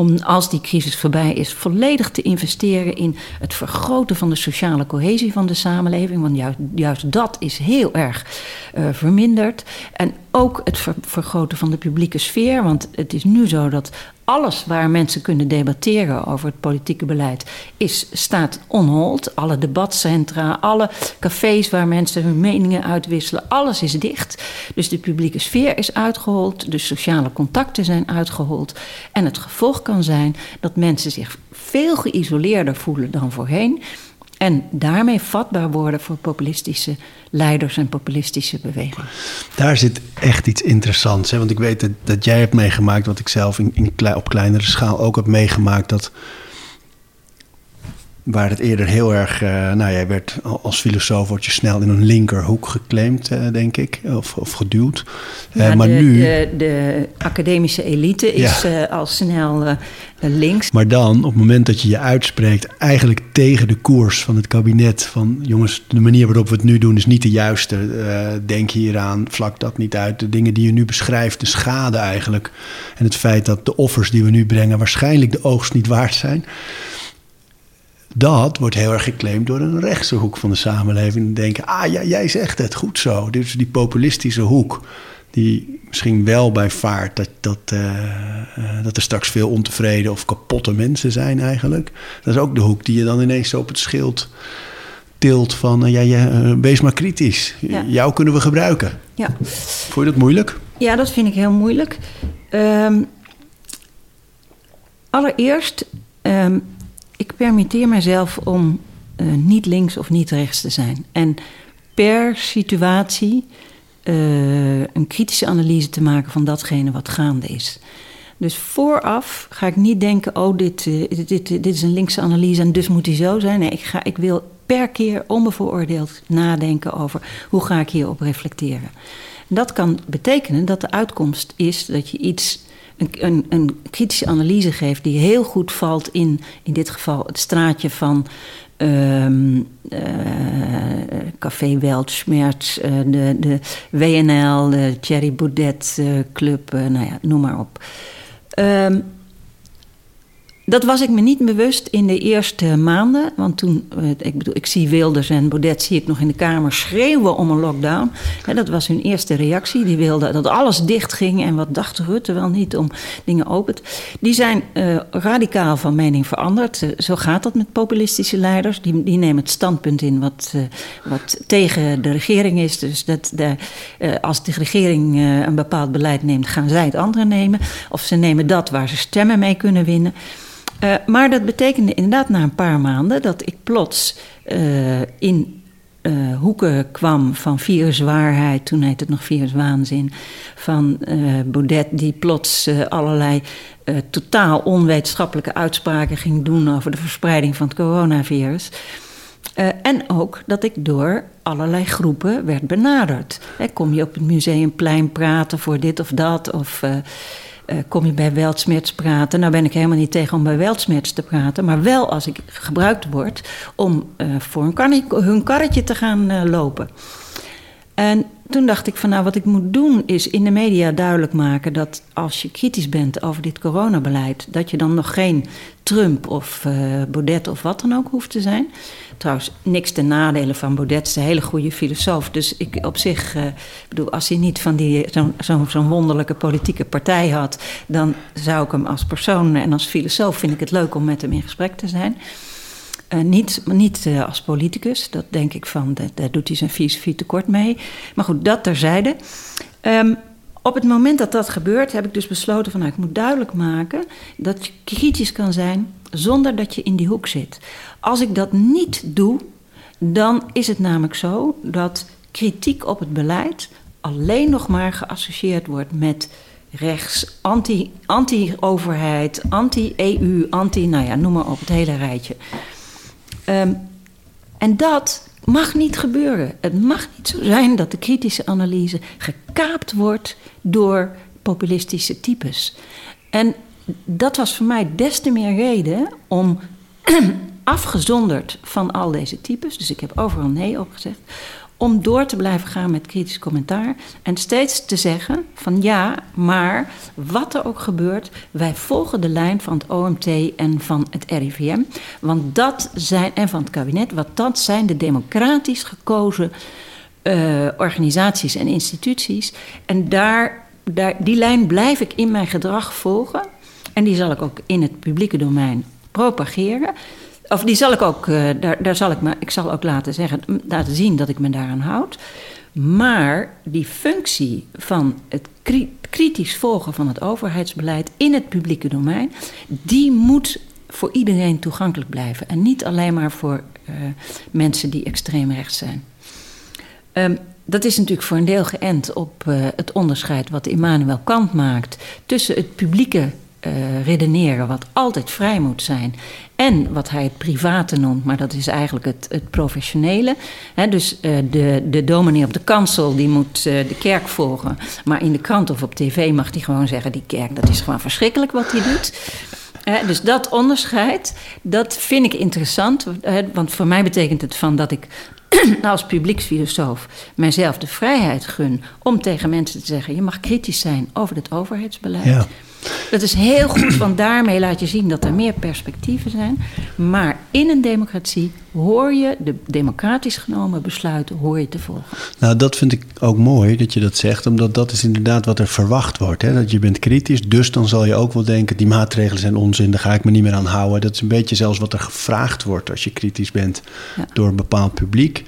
om als die crisis voorbij is, volledig te investeren in het vergroten van de sociale cohesie van de samenleving. Want juist, dat is heel erg uh, verminderd. En ook het ver vergroten van de publieke sfeer. Want het is nu zo dat alles waar mensen kunnen debatteren over het politieke beleid is, staat on hold. Alle debatcentra, alle cafés waar mensen hun meningen uitwisselen, alles is dicht. Dus de publieke sfeer is uitgehold, de sociale contacten zijn uitgehold. En het gevolg kan zijn dat mensen zich veel geïsoleerder voelen dan voorheen. En daarmee vatbaar worden voor populistische leiders en populistische bewegingen. Daar zit echt iets interessants. Hè? Want ik weet dat, jij hebt meegemaakt, wat ik zelf in, op kleinere schaal ook heb meegemaakt. Dat waar het eerder heel erg, uh, nou jij werd als filosoof word je snel in een linkerhoek geclaimd, uh, denk ik, of, of geduwd. Uh, ja, maar de, nu. De, de, academische elite is ja. al snel links. Maar dan, op het moment dat je je uitspreekt, eigenlijk tegen de koers van het kabinet, van jongens, de manier waarop we het nu doen is niet de juiste. denk hieraan, vlak dat niet uit. De dingen die je nu beschrijft, de schade eigenlijk. En het feit dat de offers die we nu brengen waarschijnlijk de oogst niet waard zijn dat wordt heel erg geclaimd door een rechtse hoek van de samenleving. Die denken, ah ja, jij zegt het, goed zo. Dus die populistische hoek, die misschien wel bij vaart dat, dat, uh, dat er straks veel ontevreden of kapotte mensen zijn eigenlijk. Dat is ook de hoek die je dan ineens zo op het schild tilt van, uh, ja, ja, wees maar kritisch. Jou kunnen we gebruiken. Ja. Vond je dat moeilijk? Ja, dat vind ik heel moeilijk. Um, allereerst... Um, ik permitteer mezelf om uh, niet links of niet rechts te zijn. En per situatie uh, een kritische analyse te maken van datgene wat gaande is. Dus vooraf ga ik niet denken: oh, dit, uh, dit, dit, dit, is een linkse analyse en dus moet die zo zijn. Nee, ik, ga, ik wil per keer onbevooroordeeld nadenken over hoe ga ik hierop reflecteren. Dat kan betekenen dat de uitkomst is dat je iets een, een, kritische analyse geeft die heel goed valt in, in dit geval, het straatje van um, uh, Café Weltschmerz, uh, de, de WNL, de Thierry Boudet uh, Club, nou ja, noem maar op. Um, dat was ik me niet bewust in de eerste maanden. Want toen, eh, ik bedoel, ik zie Wilders en Baudet zie ik nog in de Kamer schreeuwen om een lockdown. dat was hun eerste reactie. Die wilden dat alles dicht ging. En wat dacht Rutte wel niet om dingen open Die zijn uh, radicaal van mening veranderd. Uh, zo gaat dat met populistische leiders. Die, die nemen het standpunt in wat, wat tegen de regering is. Dus dat de, als de regering een bepaald beleid neemt, gaan zij het andere nemen. Of ze nemen dat waar ze stemmen mee kunnen winnen. Uh, maar dat betekende inderdaad na een paar maanden dat ik plots uh, in uh, hoeken kwam van viruswaarheid, toen heette het nog viruswaanzin, van Baudet die plots allerlei totaal onwetenschappelijke uitspraken ging doen over de verspreiding van het coronavirus. en ook dat ik door allerlei groepen werd benaderd. kom je op het museumplein praten voor dit of dat? Of kom je bij Weltsmerts praten. Nou ben ik helemaal niet tegen om bij Weltsmerts te praten, maar wel als ik gebruikt word om uh, voor hun, karretje te gaan uh, lopen. En toen dacht ik van nou wat ik moet doen is in de media duidelijk maken dat als je kritisch bent over dit coronabeleid, dat je dan nog geen Trump of uh, Baudet of wat dan ook hoeft te zijn. Trouwens, niks ten nadele van Baudet, is een hele goede filosoof. Dus ik op zich, uh, bedoel, als hij niet van die zo'n zo, zo wonderlijke politieke partij had, dan zou ik hem als persoon en als filosoof vind ik het leuk om met hem in gesprek te zijn. Uh, niet niet uh, als politicus, dat denk ik van, daar doet hij zijn filosofie tekort mee. Maar goed, dat terzijde. Um, op het moment dat dat gebeurt, heb ik dus besloten van nou, ik moet duidelijk maken dat je kritisch kan zijn zonder dat je in die hoek zit. Als ik dat niet doe, dan is het namelijk zo dat kritiek op het beleid alleen nog maar geassocieerd wordt met rechts, anti-overheid, anti anti-EU, anti, nou ja, noem maar op, het hele rijtje. Um, en dat mag niet gebeuren. Het mag niet zo zijn dat de kritische analyse gekaapt wordt door populistische types. En dat was voor mij des te meer reden om afgezonderd van al deze types, dus ik heb overal nee opgezegd, om door te blijven gaan met kritisch commentaar en steeds te zeggen van ja, maar wat er ook gebeurt, wij volgen de lijn van het OMT en van het RIVM, want dat zijn en van het kabinet, want dat zijn de democratisch gekozen uh, organisaties en instituties en daar, daar die lijn blijf ik in mijn gedrag volgen en die zal ik ook in het publieke domein propageren. Of die zal ik ook, uh, daar, daar zal ik me, ik zal ook laten zeggen, laten zien dat ik me daaraan houd. Maar die functie van het kritisch volgen van het overheidsbeleid in het publieke domein, die moet voor iedereen toegankelijk blijven. En niet alleen maar voor uh, mensen die extreem rechts zijn. Um, dat is natuurlijk voor een deel geënt op uh, het onderscheid wat Immanuel Kant maakt tussen het publieke eh, redeneren, wat altijd vrij moet zijn. En wat hij het private noemt, maar dat is eigenlijk het, het professionele. dus uh, de, de dominee op de kansel die moet uh, de kerk volgen. Maar in de krant of op tv mag hij gewoon zeggen: die kerk, dat is gewoon verschrikkelijk wat hij doet. dus dat onderscheid, dat vind ik interessant. want voor mij betekent het van dat ik als publieksfilosoof mijzelf de vrijheid gun om tegen mensen te zeggen: je mag kritisch zijn over het overheidsbeleid. Ja. Dat is heel goed, want daarmee laat je zien dat er meer perspectieven zijn. Maar in een democratie hoor je de democratisch genomen besluiten hoor je te volgen. Nou, dat vind ik ook mooi dat je dat zegt, omdat dat is inderdaad wat er verwacht wordt. Hè? Dat je bent kritisch, dus dan zal je ook wel denken: die maatregelen zijn onzin, daar ga ik me niet meer aan houden. Dat is een beetje zelfs wat er gevraagd wordt als je kritisch bent door een bepaald publiek.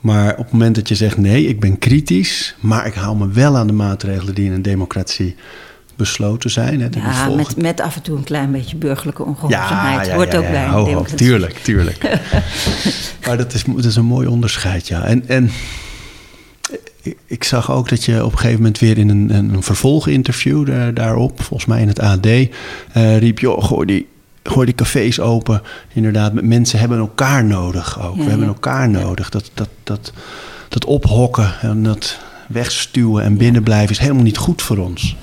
Maar op het moment dat je zegt: nee, ik ben kritisch, maar ik hou me wel aan de maatregelen die in een democratie besloten zijn. Hè, ja, met, met af en toe een klein beetje burgerlijke ongehoorzaamheid. Ja, Hoort ook bij een democratie. Tuurlijk, tuurlijk. maar dat is, dat is een mooi onderscheid, ja. En, en ik zag ook dat je op een gegeven moment weer in een, een vervolginterview daar, daarop, volgens mij in het AD, uh, eh, riep: joh, gooi die, gooi die cafés open. Inderdaad, mensen hebben elkaar nodig ook. We hebben elkaar nodig. Dat, dat, dat, dat ophokken en dat wegstuwen en binnenblijven is helemaal niet goed voor ons.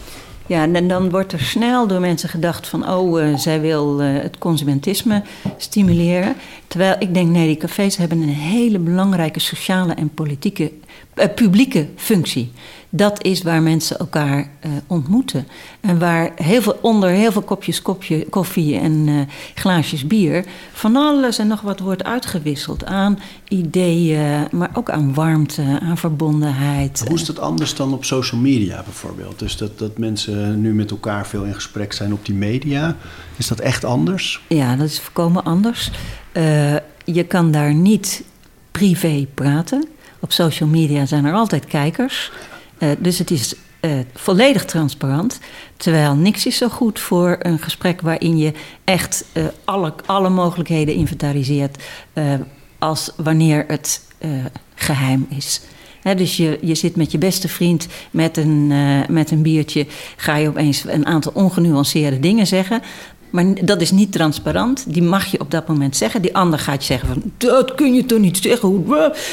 Ja, en dan wordt er snel door mensen gedacht van... oh, uh, zij wil uh, het consumentisme stimuleren. Terwijl ik denk, nee, die cafés hebben een hele belangrijke sociale en politieke, uh, publieke functie dat is waar mensen elkaar uh, ontmoeten. En waar heel veel, onder heel veel kopjes kopje, koffie en uh, glaasjes bier van alles en nog wat wordt uitgewisseld aan ideeën, maar ook aan warmte, aan verbondenheid. hoe is dat anders dan op social media bijvoorbeeld? Dus dat, dat mensen nu met elkaar veel in gesprek zijn op die media. Is dat echt anders? Ja, dat is volkomen anders. Uh, je kan daar niet privé praten. Op social media zijn er altijd kijkers. Uh, dus het is uh, volledig transparant. Terwijl niks is zo goed voor een gesprek waarin je echt uh, alle, alle mogelijkheden inventariseert. als wanneer het geheim is. Dus je, je zit met je beste vriend met een, met een biertje. Ga je opeens een aantal ongenuanceerde dingen zeggen. Maar dat is niet transparant. Die mag je op dat moment zeggen. Die ander gaat je zeggen van... dat kun je toch niet zeggen?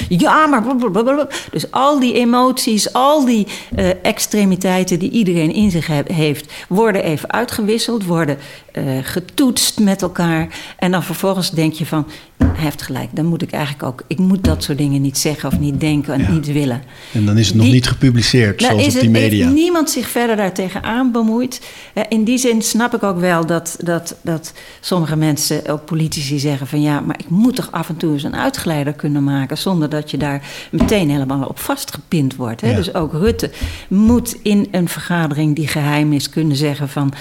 Ja, maar... Dus al die emoties, al die uh, extremiteiten... die iedereen in zich heeft... worden even uitgewisseld, worden uh, getoetst met elkaar. En dan vervolgens denk je van... hij heeft gelijk, dan moet ik eigenlijk ook... ik moet dat soort dingen niet zeggen of niet denken en niet willen. En dan is het nog niet gepubliceerd, nou, zoals op die media. Heeft niemand zich verder daartegen aan bemoeid. In die zin snap ik ook wel dat dat, dat sommige mensen, ook politici, zeggen van ja, maar ik moet toch af en toe eens een uitgeleider kunnen maken zonder dat je daar meteen helemaal op vastgepind wordt. Hè? Dus ook Rutte moet in een vergadering die geheim is kunnen zeggen van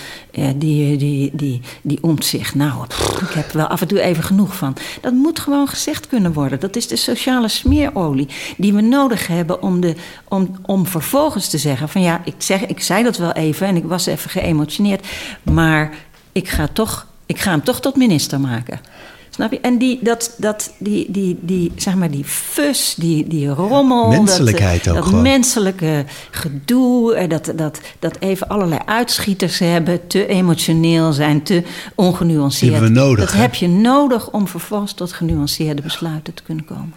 die, die, die, die omzicht, nou, ik heb wel af en toe even genoeg van. Dat moet gewoon gezegd kunnen worden. Dat is de sociale smeerolie die we nodig hebben om, de, om, om vervolgens te zeggen van ja, ik, zeg, ik zei dat wel even en ik was even geëmotioneerd, maar ik ga, toch, ik ga hem toch tot minister maken. Snap je? En die, dat, dat, die, die, die, zeg maar die fus, die, die rommel. Menselijkheid dat, ook dat gewoon. menselijke gedoe. Dat, dat, dat even allerlei uitschieters hebben. Te emotioneel zijn, te ongenuanceerd. Die hebben we nodig. Dat heb je nodig om vervolgens tot genuanceerde besluiten te kunnen komen.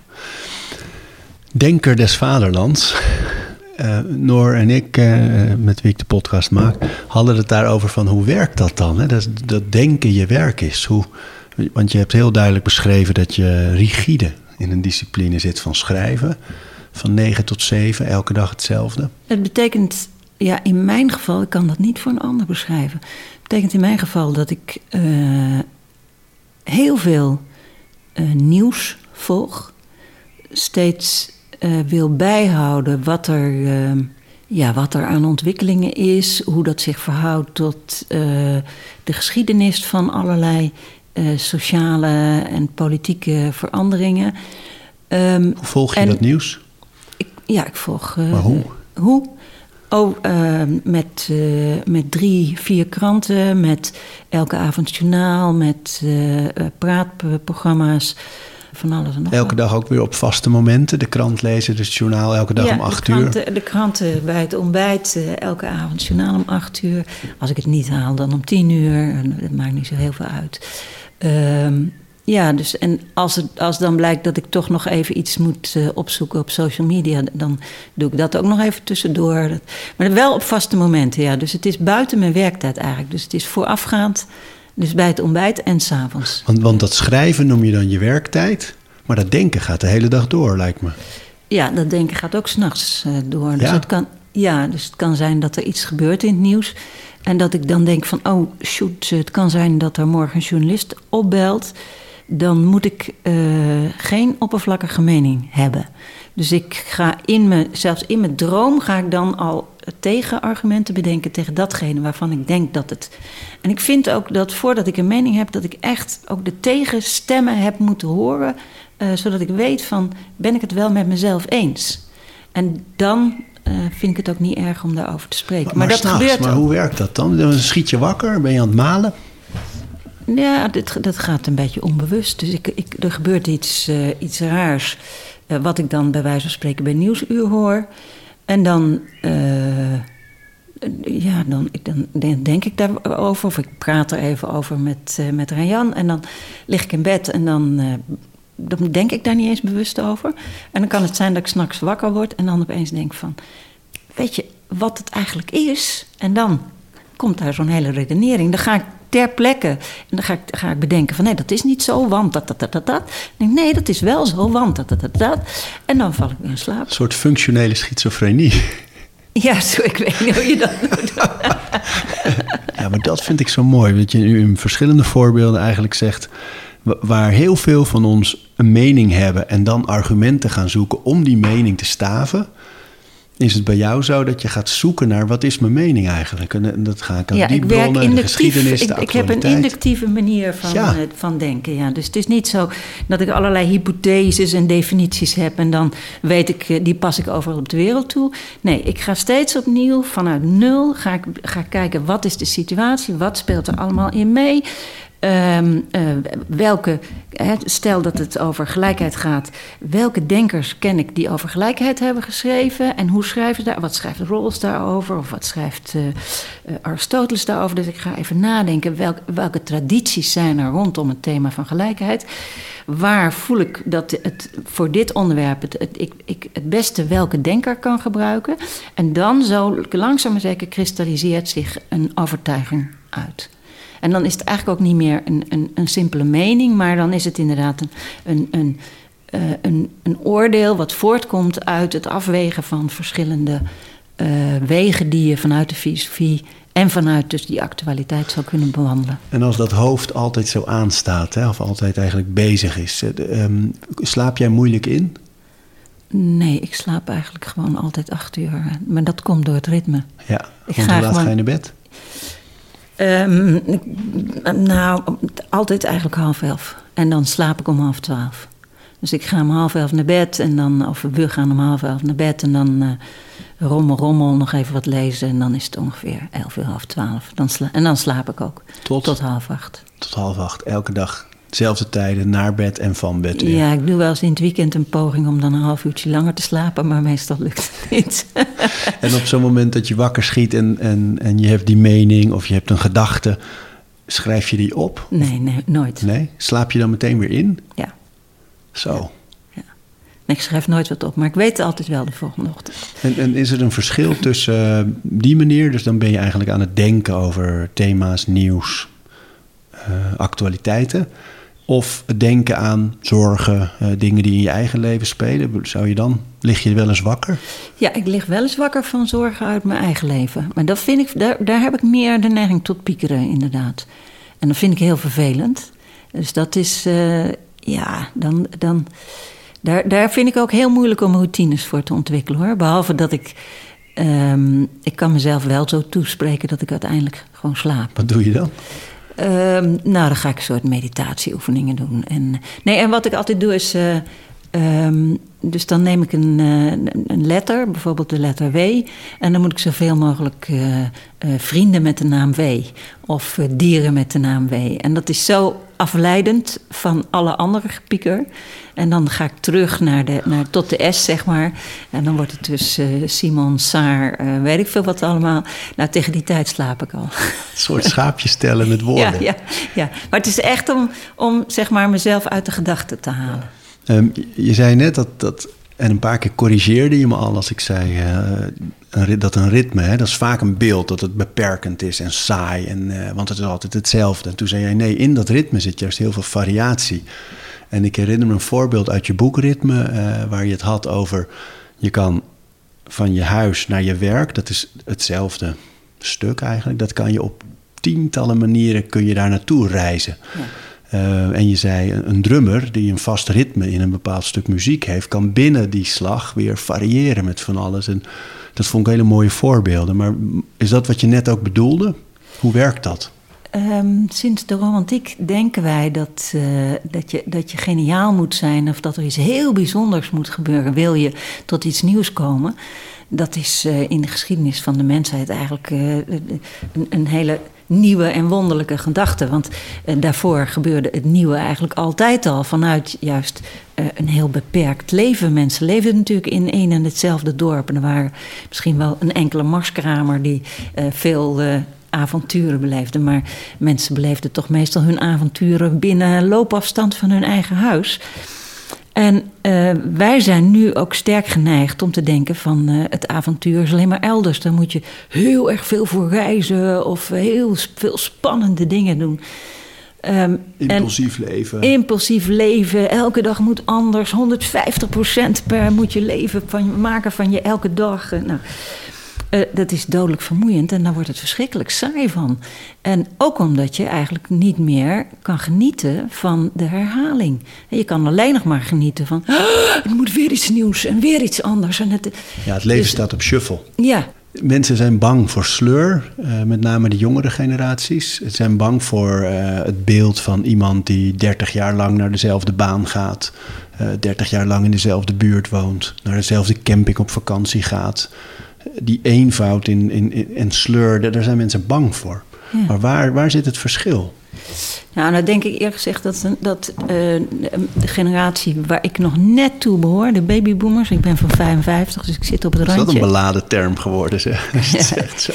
Denker des vaderlands. Uh, Noor en ik, uh, met wie ik de podcast maak, hadden het daarover van hoe werkt dat dan? Hè? Dat, dat denken je werk is. Hoe, want je hebt heel duidelijk beschreven dat je rigide in een discipline zit van schrijven. Van 9 tot 7, elke dag hetzelfde. Het betekent, ja, in mijn geval, ik kan dat niet voor een ander beschrijven. Het betekent in mijn geval dat ik uh, heel veel nieuws volg. Steeds uh, wil bijhouden wat er, ja, wat er aan ontwikkelingen is, hoe dat zich verhoudt tot de geschiedenis van allerlei sociale en politieke veranderingen. Um, hoe volg je dat nieuws? Ik, ja, ik volg. maar hoe? hoe? Oh, met, met drie, vier kranten, met elke avond journaal, met praatprogramma's van alles en nog Elke dag ook weer op vaste momenten. De krant lezen, dus het journaal elke dag ja, om acht de uur. De kranten bij het ontbijt, eh, elke avond journaal om acht uur. Als ik het niet haal, dan om tien uur. Dat maakt niet zo heel veel uit. Ehm, ja, dus en als, het, als dan blijkt dat ik toch nog even iets moet eh, opzoeken op social media, dan doe ik dat ook nog even tussendoor. Dat- maar wel op vaste momenten, ja. Dus het is buiten mijn werktijd eigenlijk. Dus het is voorafgaand, dus bij het ontbijt en s'avonds. Want, want dat schrijven noem je dan je werktijd. Maar dat denken gaat de hele dag door, lijkt me. Ja, dat denken gaat ook s'nachts nachts door. Dus Ja? het kan, ja, dus het kan zijn dat er iets gebeurt in het nieuws. En dat ik dan denk van, oh shoot, het kan zijn dat er morgen een journalist opbelt. Dan moet ik eh, geen oppervlakkige mening hebben. Dus ik ga in me, zelfs in mijn droom ga ik dan al tegenargumenten bedenken tegen datgene waarvan ik denk dat het. En ik vind ook dat voordat ik een mening heb, dat ik echt ook de tegenstemmen heb moeten horen. eh, zodat ik weet van, ben ik het wel met mezelf eens? En dan eh, vind ik het ook niet erg om daarover te spreken. Maar, dat s'nachts, gebeurt Maar ook. hoe werkt dat dan? Dan schiet je wakker, ben je aan het malen? Ja, dit, dat gaat een beetje onbewust. Dus ik, ik, er gebeurt iets, eh, iets raars. eh, wat ik dan bij wijze van spreken bij Nieuwsuur hoor. En dan, ja, dan, dan, denk ik daarover. Of ik praat er even over met, met Rayan. En dan lig ik in bed en dan, dan denk ik daar niet eens bewust over. En dan kan het zijn dat ik s'nachts wakker word. En dan opeens denk van, weet je wat het eigenlijk is? En dan komt daar zo'n hele redenering. Dan ga ik ter plekke en dan ga ik, ga ik bedenken van nee, dat is niet zo, want dat, dat, dat, dat. Dan denk ik, nee, dat is wel zo, want dat, dat, dat, dat. En dan val ik weer in slaap. Een soort functionele schizofrenie. Ja, zo, ik weet niet hoe je dat doet. Ja, maar dat vind ik zo mooi. Dat je nu in verschillende voorbeelden eigenlijk zegt... wa- waar heel veel van ons een mening hebben... en dan argumenten gaan zoeken om die mening te staven... is het bij jou zo dat je gaat zoeken naar... wat is mijn mening eigenlijk? En dat ga ik aan Ja, die ik werk bronnen, de geschiedenis, de Ik, ik heb een inductieve manier van, Ja. eh, van denken. Ja. Dus het is niet zo dat ik allerlei hypotheses en definities heb en dan weet ik, eh, die pas ik overal op de wereld toe. Nee, ik ga steeds opnieuw vanuit nul ga ik, ga kijken wat is de situatie, wat speelt er allemaal in mee. Ehm, eh, welke, stel dat het over gelijkheid gaat, welke denkers ken ik die over gelijkheid hebben geschreven en hoe schrijven ze daar? Wat schrijft Rawls daarover of wat schrijft eh, eh, Aristoteles daarover? Dus ik ga even nadenken welk, welke tradities zijn er rondom het thema van gelijkheid. Waar voel ik dat het voor dit onderwerp het, het, ik, ik het beste welke denker kan gebruiken? En dan zo langzaam maar zeker kristalliseert zich een overtuiging uit. En dan is het eigenlijk ook niet meer een, een, een simpele mening, maar dan is het inderdaad een, een, een, eh, een, een oordeel wat voortkomt uit het afwegen van verschillende eh, wegen die je vanuit de filosofie en vanuit dus die actualiteit zou kunnen bewandelen. En als dat hoofd altijd zo aanstaat, hè, of altijd eigenlijk bezig is... eh, de, ehm, slaap jij moeilijk in? Nee, ik slaap eigenlijk gewoon altijd acht uur. Maar dat komt door het ritme. Ja, Ik ga hoe laat gewoon- ga je naar bed? Ehm, ik- nou, altijd eigenlijk half elf. En dan slaap ik om half twaalf. Dus ik ga om half elf naar bed en dan, of we gaan om half elf naar bed en dan eh, rommel, rommel, nog even wat lezen. En dan is het ongeveer elf uur, half twaalf. Dan sla- en dan slaap ik ook. Tot? Tot half acht. Tot half acht, elke dag. Dezelfde tijden, naar bed en van bed weer. Ja, ik doe wel eens in het weekend een poging om dan een half uurtje langer te slapen, maar meestal lukt het niet. En op zo'n moment dat je wakker schiet en, en, en je hebt die mening of je hebt een gedachte, schrijf je die op? nee, nee, nooit. Nee? Slaap je dan meteen weer in? Ja. Zo. Nee, ik schrijf nooit wat op, maar ik weet het altijd wel de volgende ochtend. En, en is er een verschil tussen eh, die manier, dus dan ben je eigenlijk aan het denken over thema's, nieuws, eh, actualiteiten, of denken aan zorgen, eh, dingen die in je eigen leven spelen? Zou je dan, lig je wel eens wakker? Ja, ik lig wel eens wakker van zorgen uit mijn eigen leven. Maar dat vind ik, daar, daar heb ik meer de neiging tot piekeren, inderdaad. En dat vind ik heel vervelend. Dus dat is, eh, ja, dan, dan, daar, daar vind ik ook heel moeilijk om routines voor te ontwikkelen hoor. Behalve dat ik, ehm, ik kan mezelf wel zo toespreken dat ik uiteindelijk gewoon slaap. Wat doe je dan? Ehm, nou, dan ga ik een soort meditatieoefeningen doen. En, nee, en wat ik altijd doe is. eh, ehm, dus dan neem ik een, eh, een letter, bijvoorbeeld de letter W. En dan moet ik zoveel mogelijk eh, vrienden met de naam W. Of dieren met de naam W. En dat is zo afleidend van alle andere gepieker. En dan ga ik terug naar de, naar, tot de S, zeg maar. En dan wordt het dus uh, Simon, Saar, uh, weet ik veel wat allemaal. Nou, tegen die tijd slaap ik al. Een soort schaapjes stellen met woorden. Ja, ja, ja, maar het is echt om, om zeg maar mezelf uit de gedachten te halen. Um, je zei net dat, dat, en een paar keer corrigeerde je me al als ik zei uh, een, dat een ritme, hè, dat is vaak een beeld dat het beperkend is en saai, en, uh, want het is altijd hetzelfde. En toen zei jij nee, in dat ritme zit juist heel veel variatie. En ik herinner me een voorbeeld uit je boek Ritme, uh, waar je het had over je kan van je huis naar je werk, dat is hetzelfde stuk eigenlijk, dat kan je op tientallen manieren kun je daar naartoe reizen. Ja. Uh, en je zei, een drummer die een vast ritme in een bepaald stuk muziek heeft, kan binnen die slag weer variëren met van alles. En dat vond ik hele mooie voorbeelden. Maar is dat wat je net ook bedoelde? Hoe werkt dat? Um, sinds de romantiek denken wij dat, uh, dat, je, dat je geniaal moet zijn of dat er iets heel bijzonders moet gebeuren. Wil je tot iets nieuws komen? Dat is uh, in de geschiedenis van de mensheid eigenlijk een, een hele nieuwe en wonderlijke gedachte. Want uh, daarvoor gebeurde het nieuwe eigenlijk altijd al vanuit juist uh, een heel beperkt leven. Mensen leefden natuurlijk in één en hetzelfde dorp. En er waren misschien wel een enkele marskramer die uh, veel avonturen beleefde. Maar mensen beleefden toch meestal hun avonturen binnen loopafstand van hun eigen huis. En uh, wij zijn nu ook sterk geneigd om te denken van uh, het avontuur is alleen maar elders. Dan moet je heel erg veel voor reizen of heel veel spannende dingen doen. Um, impulsief leven. Impulsief leven. Elke dag moet anders. 150% per moet je leven van, maken van je elke dag. Nou, uh, dat is dodelijk vermoeiend en daar wordt het verschrikkelijk saai van. En ook omdat je eigenlijk niet meer kan genieten van de herhaling. Je kan alleen nog maar genieten van. Oh, er moet weer iets nieuws en weer iets anders. En het, ja, het leven dus, staat op shuffle. Ja. Mensen zijn bang voor sleur, uh, met name de jongere generaties. Ze zijn bang voor uh, het beeld van iemand die 30 jaar lang naar dezelfde baan gaat, uh, 30 jaar lang in dezelfde buurt woont, naar dezelfde camping op vakantie gaat die eenvoud in, in, in, en sleur, daar zijn mensen bang voor. Ja. Maar waar, waar zit het verschil? Nou, nou denk ik eerlijk gezegd dat, dat uh, de generatie waar ik nog net toe behoor, de babyboomers, ik ben van 55, dus ik zit op het randje. Is dat een beladen term geworden, zeg? Ja. zo.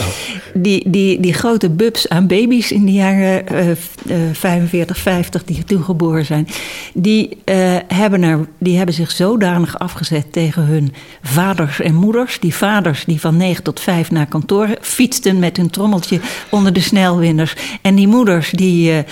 Die, die, die grote bubs aan baby's in de jaren uh, uh, 45, 50 die toen geboren zijn, die, uh, hebben er, die hebben zich zodanig afgezet tegen hun vaders en moeders. Die vaders die van 9 tot 5 naar kantoor fietsten met hun trommeltje onder de snelwinders. En die moeders die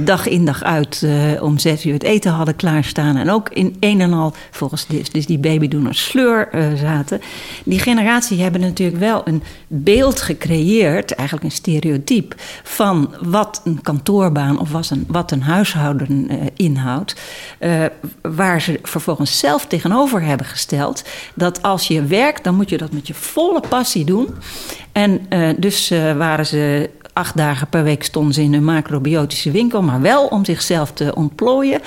dag in dag uit uh, om zes uur het eten hadden klaarstaan. En ook in een en al, volgens dus, dus die babydoeners, sleur uh, zaten. Die generatie hebben natuurlijk wel een beeld gecreëerd, eigenlijk een stereotype, van wat een kantoorbaan of wat een, wat een huishouden inhoudt. waar ze vervolgens zelf tegenover hebben gesteld dat als je werkt, dan moet je dat met je volle passie doen. En dus waren ze acht dagen per week stonden ze in een macrobiotische winkel, maar wel om zichzelf te ontplooien.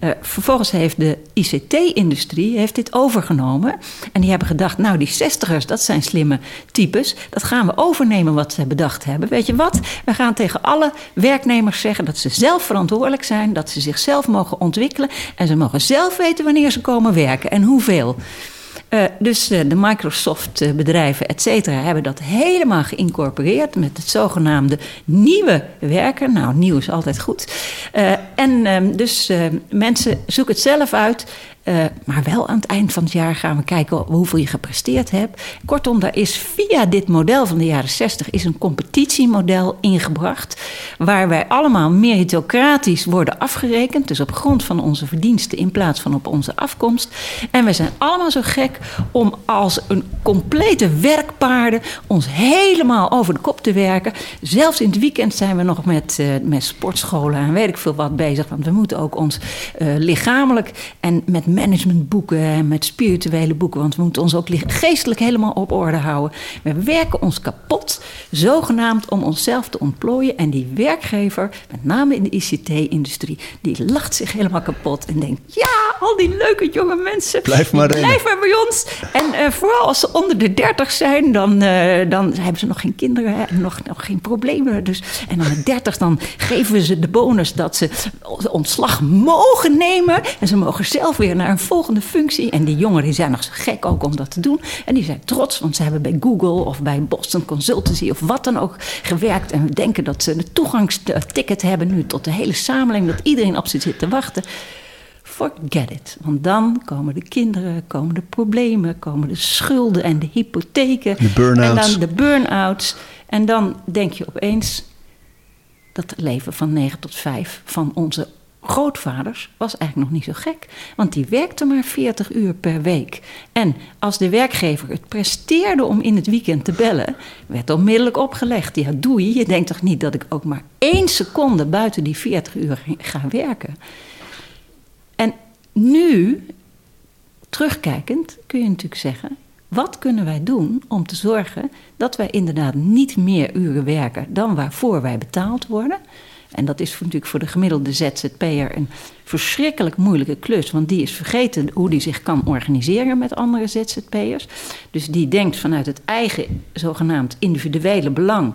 Uh, vervolgens heeft de ICT-industrie heeft dit overgenomen. En die hebben gedacht, nou die zestigers, dat zijn slimme types. Dat gaan we overnemen wat ze bedacht hebben. Weet je wat? We gaan tegen alle werknemers zeggen dat ze zelf verantwoordelijk zijn, dat ze zichzelf mogen ontwikkelen en ze mogen zelf weten wanneer ze komen werken en hoeveel. Uh, dus uh, de Microsoft-bedrijven, et cetera, hebben dat helemaal geïncorporeerd met het zogenaamde nieuwe werken. Nou, nieuw is altijd goed. En um, dus mensen zoeken het zelf uit. Uh, maar wel aan het eind van het jaar gaan we kijken hoeveel je gepresteerd hebt. Kortom, daar is via dit model van de jaren 60 is een competitiemodel ingebracht. Waar wij allemaal meritocratisch worden afgerekend. Dus op grond van onze verdiensten in plaats van op onze afkomst. En we zijn allemaal zo gek om als een complete werkpaarden ons helemaal over de kop te werken. Zelfs in het weekend zijn we nog met, uh, met sportscholen en weet ik veel wat bezig. Want we moeten ook ons uh, lichamelijk en met managementboeken en met spirituele boeken. Want we moeten ons ook geestelijk helemaal op orde houden. We werken ons kapot, zogenaamd om onszelf te ontplooien. En die werkgever, met name in de ICT-industrie, die lacht zich helemaal kapot en denkt: ja, al die leuke jonge mensen. Blijf maar, blijf maar bij ons. En uh, vooral als ze onder de 30 zijn, dan, uh, dan hebben ze nog geen kinderen en nog, nog geen problemen. Dus, en dan de 30 dan geven we ze de bonus dat ze ontslag mogen nemen. En ze mogen zelf weer naar een volgende functie. En die jongeren zijn nog zo gek ook om dat te doen. En die zijn trots, want ze hebben bij Google of bij Boston Consultancy of wat dan ook gewerkt. En denken dat ze een toegangsticket hebben nu tot de hele samenleving. Dat iedereen op ze zit te wachten. Forget it. Want dan komen de kinderen, komen de problemen, komen de schulden en de hypotheken. De burn-outs. En dan de burn-outs. En dan denk je opeens dat leven van 9 tot 5 van onze grootvaders was eigenlijk nog niet zo gek. Want die werkte maar 40 uur per week. En als de werkgever het presteerde om in het weekend te bellen, werd onmiddellijk opgelegd. Ja, doei, je denkt toch niet dat ik ook maar één seconde buiten die 40 uur ga werken. En nu, terugkijkend, kun je natuurlijk zeggen: wat kunnen wij doen om te zorgen dat wij inderdaad niet meer uren werken dan waarvoor wij betaald worden? En dat is natuurlijk voor de gemiddelde ZZP'er een verschrikkelijk moeilijke klus. Want die is vergeten hoe die zich kan organiseren met andere ZZP'ers. Dus die denkt vanuit het eigen zogenaamd individuele belang.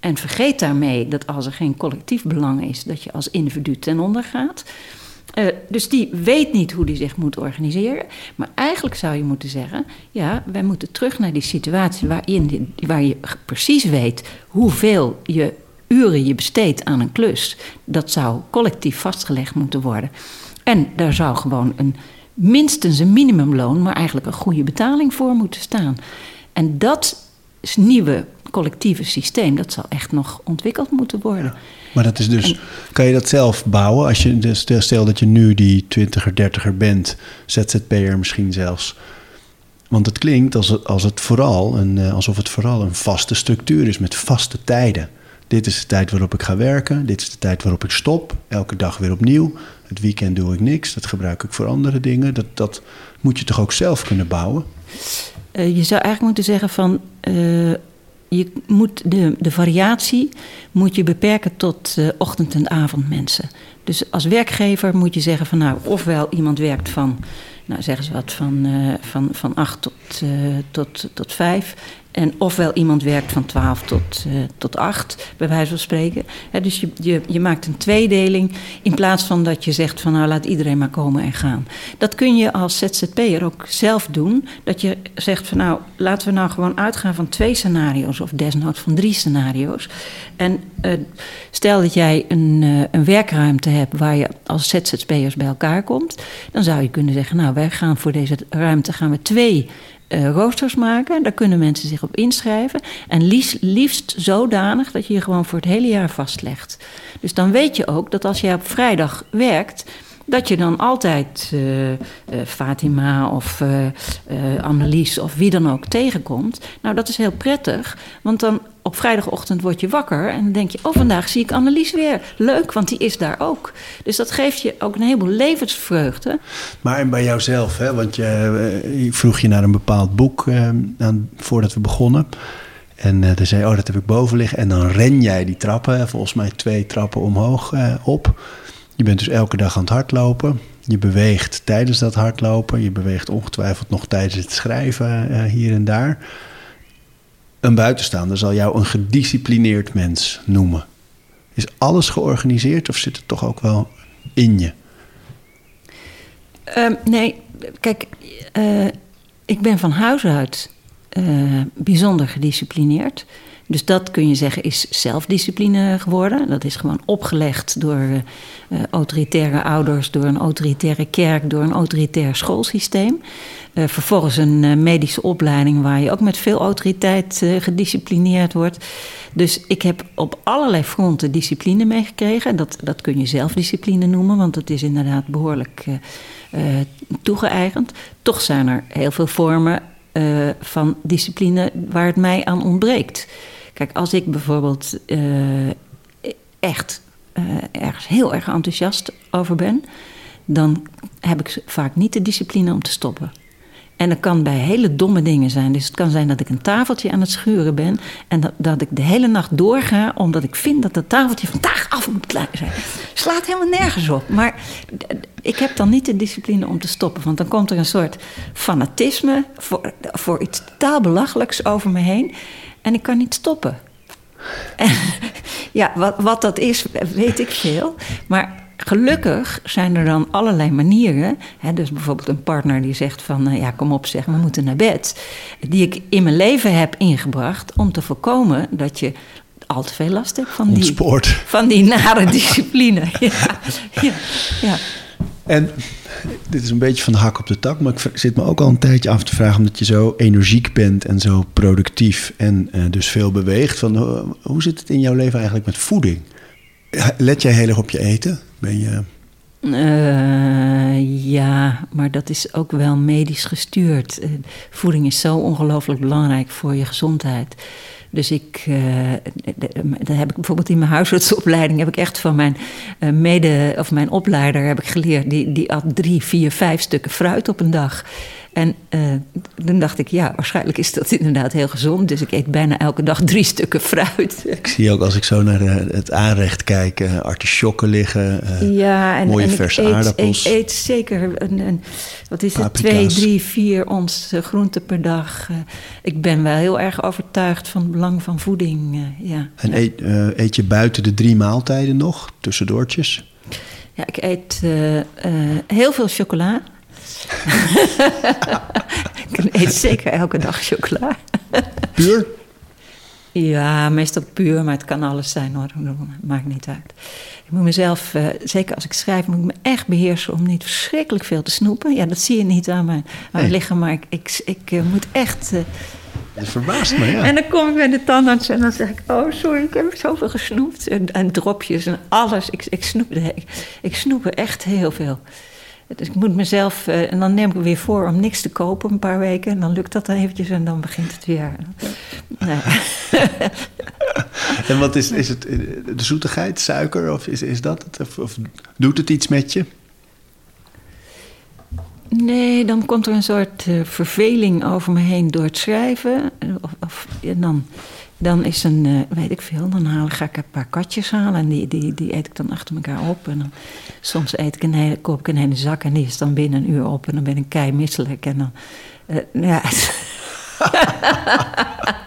En vergeet daarmee dat als er geen collectief belang is, dat je als individu ten onder gaat. Uh, dus die weet niet hoe die zich moet organiseren. Maar eigenlijk zou je moeten zeggen: ja, wij moeten terug naar die situatie waarin waar je precies weet hoeveel je uren je besteedt aan een klus. Dat zou collectief vastgelegd moeten worden. En daar zou gewoon een, minstens een minimumloon, maar eigenlijk een goede betaling voor moeten staan. En dat nieuwe collectieve systeem, dat zal echt nog ontwikkeld moeten worden. Maar dat is dus, kan je dat zelf bouwen? Als je, dus stel dat je nu die 20er, 30er bent, ZZP'er misschien zelfs. Want het klinkt als het, als het vooral een, eh, alsof het vooral een vaste structuur is met vaste tijden. Dit is de tijd waarop ik ga werken. Dit is de tijd waarop ik stop. Elke dag weer opnieuw. Het weekend doe ik niks. Dat gebruik ik voor andere dingen. Dat, dat moet je toch ook zelf kunnen bouwen? Uh, je zou eigenlijk moeten zeggen van... Uh, je moet de, de variatie moet je beperken tot uh, ochtend- en avondmensen. Dus als werkgever moet je zeggen van nou, ofwel iemand werkt van, nou zeggen ze wat, van, uh, van, van acht tot, uh, tot, tot vijf. En ofwel iemand werkt van 12 tot, uh, tot 8, bij wijze van spreken. dus je, je, je maakt een tweedeling in plaats van dat je zegt van nou laat iedereen maar komen en gaan. Dat kun je als ZZP'er ook zelf doen. Dat je zegt van nou laten we nou gewoon uitgaan van twee scenario's of desnoods van drie scenario's. En uh, stel dat jij een, uh, een werkruimte hebt waar je als ZZP'ers bij elkaar komt. Dan zou je kunnen zeggen nou wij gaan voor deze ruimte gaan we twee uh, roosters maken. Daar kunnen mensen zich op inschrijven. En liefst, zodanig dat je je gewoon voor het hele jaar vastlegt. Dus dan weet je ook dat als je op vrijdag werkt dat je dan altijd uh, uh, Fatima of Annelies of wie dan ook tegenkomt. Nou, dat is heel prettig, want dan op vrijdagochtend word je wakker en dan denk je: Oh, vandaag zie ik Annelies weer. Leuk, want die is daar ook. Dus dat geeft je ook een heleboel levensvreugde. Maar en bij jouzelf, hè? want je, ik vroeg je naar een bepaald boek aan, voordat we begonnen. En uh, dan zei je, oh, dat heb ik boven liggen. En dan ren jij die trappen, volgens mij twee trappen omhoog uh, op. Je bent dus elke dag aan het hardlopen. Je beweegt tijdens dat hardlopen. Je beweegt ongetwijfeld nog tijdens het schrijven uh, hier en daar. Een buitenstaander zal jou een gedisciplineerd mens noemen. Is alles georganiseerd of zit het toch ook wel in je? Um, nee, kijk, uh, ik ben van huis uit uh, bijzonder gedisciplineerd. Dus dat kun je zeggen is zelfdiscipline geworden. Dat is gewoon opgelegd door uh, autoritaire ouders, door een autoritaire kerk, door een autoritair schoolsysteem. Uh, vervolgens een uh, medische opleiding waar je ook met veel autoriteit gedisciplineerd wordt. Dus ik heb op allerlei fronten discipline meegekregen. Dat, dat kun je zelfdiscipline noemen, want het is inderdaad behoorlijk toegeëigend. Toch zijn er heel veel vormen van discipline waar het mij aan ontbreekt. Kijk, als ik bijvoorbeeld uh, echt uh, ergens heel erg enthousiast over ben, dan heb ik vaak niet de discipline om te stoppen. En dat kan bij hele domme dingen zijn. Dus het kan zijn dat ik een tafeltje aan het schuren ben. En dat, dat ik de hele nacht doorga. Omdat ik vind dat dat tafeltje vandaag af moet zijn. Slaat helemaal nergens op. Maar ik heb dan niet de discipline om te stoppen. Want dan komt er een soort fanatisme. Voor, voor iets totaal belachelijks over me heen. En ik kan niet stoppen. En, ja, wat, wat dat is, weet ik veel. Maar Gelukkig zijn er dan allerlei manieren. Hè, dus bijvoorbeeld een partner die zegt van... ja, kom op zeg, we moeten naar bed. Die ik in mijn leven heb ingebracht om te voorkomen dat je al te veel last hebt van die, van die nare discipline. ja, ja, ja. En dit is een beetje van de hak op de tak, maar ik zit me ook al een tijdje af te vragen, omdat je zo energiek bent en zo productief en uh, dus veel beweegt. Van, uh, hoe zit het in jouw leven eigenlijk met voeding? Let jij heel erg op je eten? Ben je... Uh, ja, maar dat is ook wel medisch gestuurd. Voeding is zo ongelooflijk belangrijk voor je gezondheid. Dus ik, uh, dat heb ik bijvoorbeeld in mijn huisartsopleiding, heb ik echt van mijn mede of mijn opleider heb ik geleerd. Die, die at drie, vier, vijf stukken fruit op een dag. En uh, toen dacht ik, ja, waarschijnlijk is dat inderdaad heel gezond. Dus ik eet bijna elke dag drie stukken fruit. Ik zie ook als ik zo naar eh, het aanrecht kijk, uh, artisjokken liggen, ja, en, mooie en verse ik eet, aardappels. Ik eet zeker een, een wat is het, twee, drie, vier ons groente per dag. ik ben wel heel erg overtuigd van het belang van voeding. ja. En eet, eet je buiten de drie maaltijden nog, tussendoortjes? Ja, ik eet heel veel chocola. ik eet zeker elke dag chocola. puur? Ja, meestal puur, maar het kan alles zijn hoor. Maakt niet uit. Ik moet mezelf, uh, zeker als ik schrijf, moet ik me echt beheersen om niet verschrikkelijk veel te snoepen. Ja, dat zie je niet aan mijn, aan mijn lichaam, maar ik, ik, ik uh, moet echt. Uh, dat verbaast me, ja. En dan kom ik bij de tandarts en dan zeg ik: Oh, sorry, ik heb zoveel gesnoept. En, en dropjes en alles. Ik, ik, snoep, ik, ik snoep er echt heel veel. Dus ik moet mezelf, uh, en dan neem ik weer voor om niks te kopen een paar weken. En dan lukt dat dan eventjes en dan begint het weer. Nee. en wat is, is het, de zoetigheid, suiker, of is, is dat het? Of, of doet het iets met je? Nee, dan komt er een soort uh, verveling over me heen door het schrijven. Of, of en dan dan is een, uh, weet ik veel, dan haal, ga ik een paar katjes halen en die, die, die eet ik dan achter elkaar op. En dan, soms eet ik een hele, koop ik een hele zak en die is dan binnen een uur op en dan ben ik kei misselijk. En dan, uh, ja.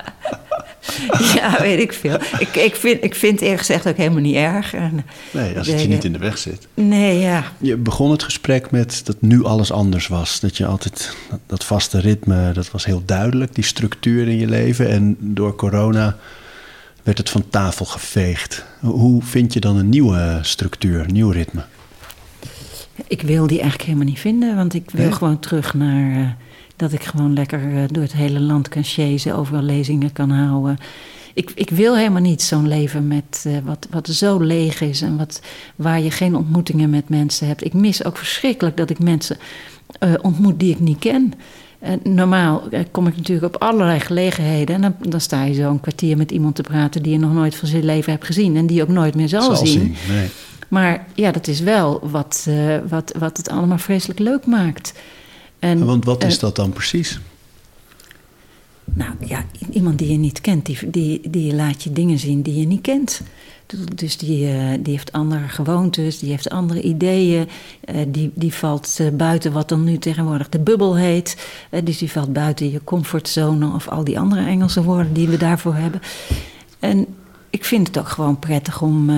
ja, weet ik veel. Ik, ik, vind, ik vind eerlijk gezegd ook helemaal niet erg. En, nee, als het je niet in de weg zit. Nee, ja. Je begon het gesprek met dat nu alles anders was. Dat je altijd, dat vaste ritme, dat was heel duidelijk, die structuur in je leven. En door corona werd het van tafel geveegd. Hoe vind je dan een nieuwe structuur, een nieuw ritme? Ik wil die eigenlijk helemaal niet vinden, want ik wil gewoon terug naar... Dat ik gewoon lekker uh, door het hele land kan chasen, overal lezingen kan houden. Ik, ik wil helemaal niet zo'n leven met, uh, wat, wat zo leeg is en wat, waar je geen ontmoetingen met mensen hebt. Ik mis ook verschrikkelijk dat ik mensen uh, ontmoet die ik niet ken. normaal kom ik natuurlijk op allerlei gelegenheden en dan, dan sta je zo een kwartier met iemand te praten die je nog nooit van zijn leven hebt gezien en die ook nooit meer zal, zal zien. zien nee. Maar ja, dat is wel wat, wat, wat het allemaal vreselijk leuk maakt. En, Want wat is dat dan precies? Nou ja, iemand die je niet kent, die, die, die laat je dingen zien die je niet kent. Dus die, uh, die heeft andere gewoontes, die heeft andere ideeën. Uh, die, die valt buiten wat dan nu tegenwoordig de bubbel heet. dus die valt buiten je comfortzone of al die andere Engelse woorden die we daarvoor hebben. En ik vind het ook gewoon prettig om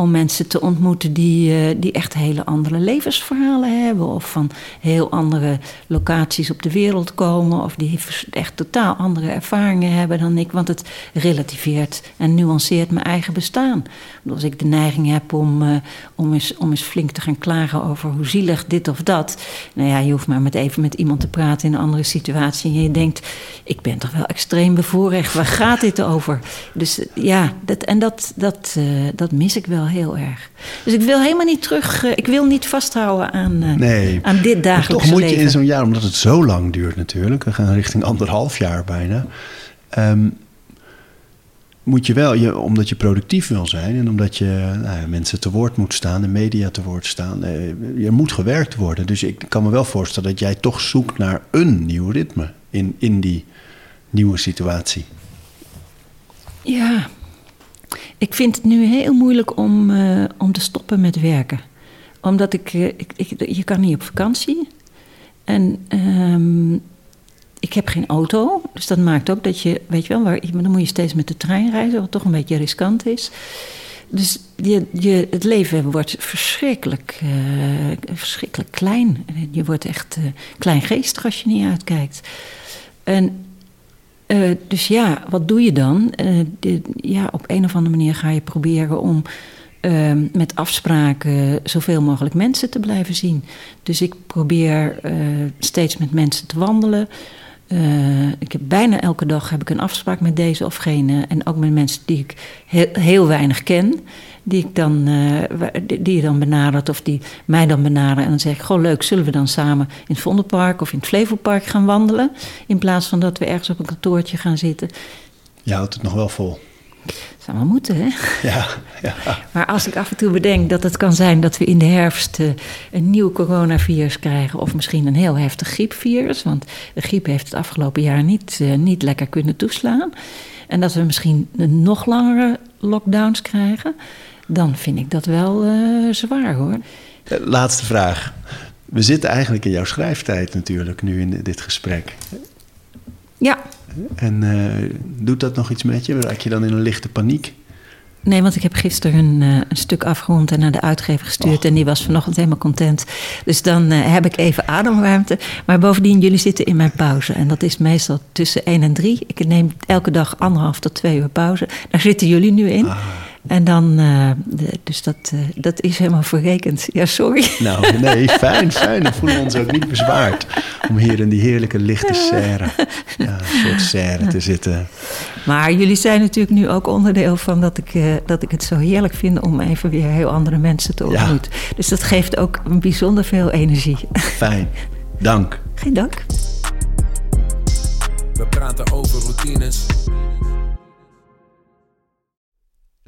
om mensen te ontmoeten die, uh, die echt hele andere levensverhalen hebben. Of van heel andere locaties op de wereld komen. Of die echt totaal andere ervaringen hebben dan ik. Want het relativeert en nuanceert mijn eigen bestaan. Als ik de neiging heb om, uh, om, eens, om eens flink te gaan klagen over hoe zielig dit of dat. Nou ja, je hoeft maar met even met iemand te praten in een andere situatie. En je denkt, ik ben toch wel extreem bevoorrecht. Waar gaat dit over? Dus ja, dat, en dat, dat, dat mis ik wel heel erg. Dus ik wil helemaal niet terug, uh, ik wil niet vasthouden aan, uh, nee, aan dit dagelijkse toch moet leven. je in zo'n jaar, omdat het zo lang duurt natuurlijk, we gaan richting anderhalf jaar bijna. Um, moet je wel, je, omdat je productief wil zijn en omdat je nou mensen te woord moet staan, de media te woord staan, eh, er moet gewerkt worden. Dus ik kan me wel voorstellen dat jij toch zoekt naar een nieuw ritme in, in die nieuwe situatie. Ja, ik vind het nu heel moeilijk om, uh, om te stoppen met werken. Omdat ik, uh, ik, ik, je kan niet op vakantie. En um, ik heb geen auto, dus dat maakt ook dat je, weet je wel, waar, dan moet je steeds met de trein reizen, wat toch een beetje riskant is. Dus je, je, het leven wordt verschrikkelijk, uh, verschrikkelijk klein. Je wordt echt kleingeestig als je niet uitkijkt. En uh, dus ja, wat doe je dan? De, ja, op een of andere manier ga je proberen om ehm, met afspraken zoveel mogelijk mensen te blijven zien. Dus ik probeer steeds met mensen te wandelen. Uh, ik heb bijna elke dag heb ik een afspraak met deze of gene. En ook met mensen die ik heel, weinig ken. Die, ik dan, uh, die, je dan benadert of die mij dan benaderen. En dan zeg ik, goh leuk, zullen we dan samen in het Vondelpark of in het Flevopark gaan wandelen? In plaats van dat we ergens op een kantoortje gaan zitten. Je houdt het nog wel vol. Wel moeten, hè? Ja, ja. Maar als ik af en toe bedenk dat het kan zijn dat we in de herfst uh, een nieuw coronavirus krijgen, of misschien een heel heftig griepvirus, want de griep heeft het afgelopen jaar niet, uh, niet lekker kunnen toeslaan, en dat we misschien nog langere lockdowns krijgen, dan vind ik dat wel uh, zwaar hoor. Laatste vraag. We zitten eigenlijk in jouw schrijftijd natuurlijk nu in dit gesprek. Ja. En uh, doet dat nog iets met je? Raak je dan in een lichte paniek? Nee, want ik heb gisteren een, uh, een stuk afgerond en naar de uitgever gestuurd. Och. En die was vanochtend helemaal content. Dus dan uh, heb ik even ademruimte. Maar bovendien, jullie zitten in mijn pauze. En dat is meestal tussen 1 en 3. Ik neem elke dag anderhalf tot twee uur pauze. Daar zitten jullie nu in. Ah. En dan, uh, de, dus dat, uh, dat is helemaal verrekend. Ja, sorry. Nou, nee, fijn, fijn. Dan voelen we ons ook niet bezwaard om hier in die heerlijke lichte serre, ja, een soort serre te zitten. Maar jullie zijn natuurlijk nu ook onderdeel van dat ik, uh, dat ik het zo heerlijk vind om even weer heel andere mensen te ontmoeten. Ja. Dus dat geeft ook een bijzonder veel energie. Fijn, dank. Geen dank. We praten over routines.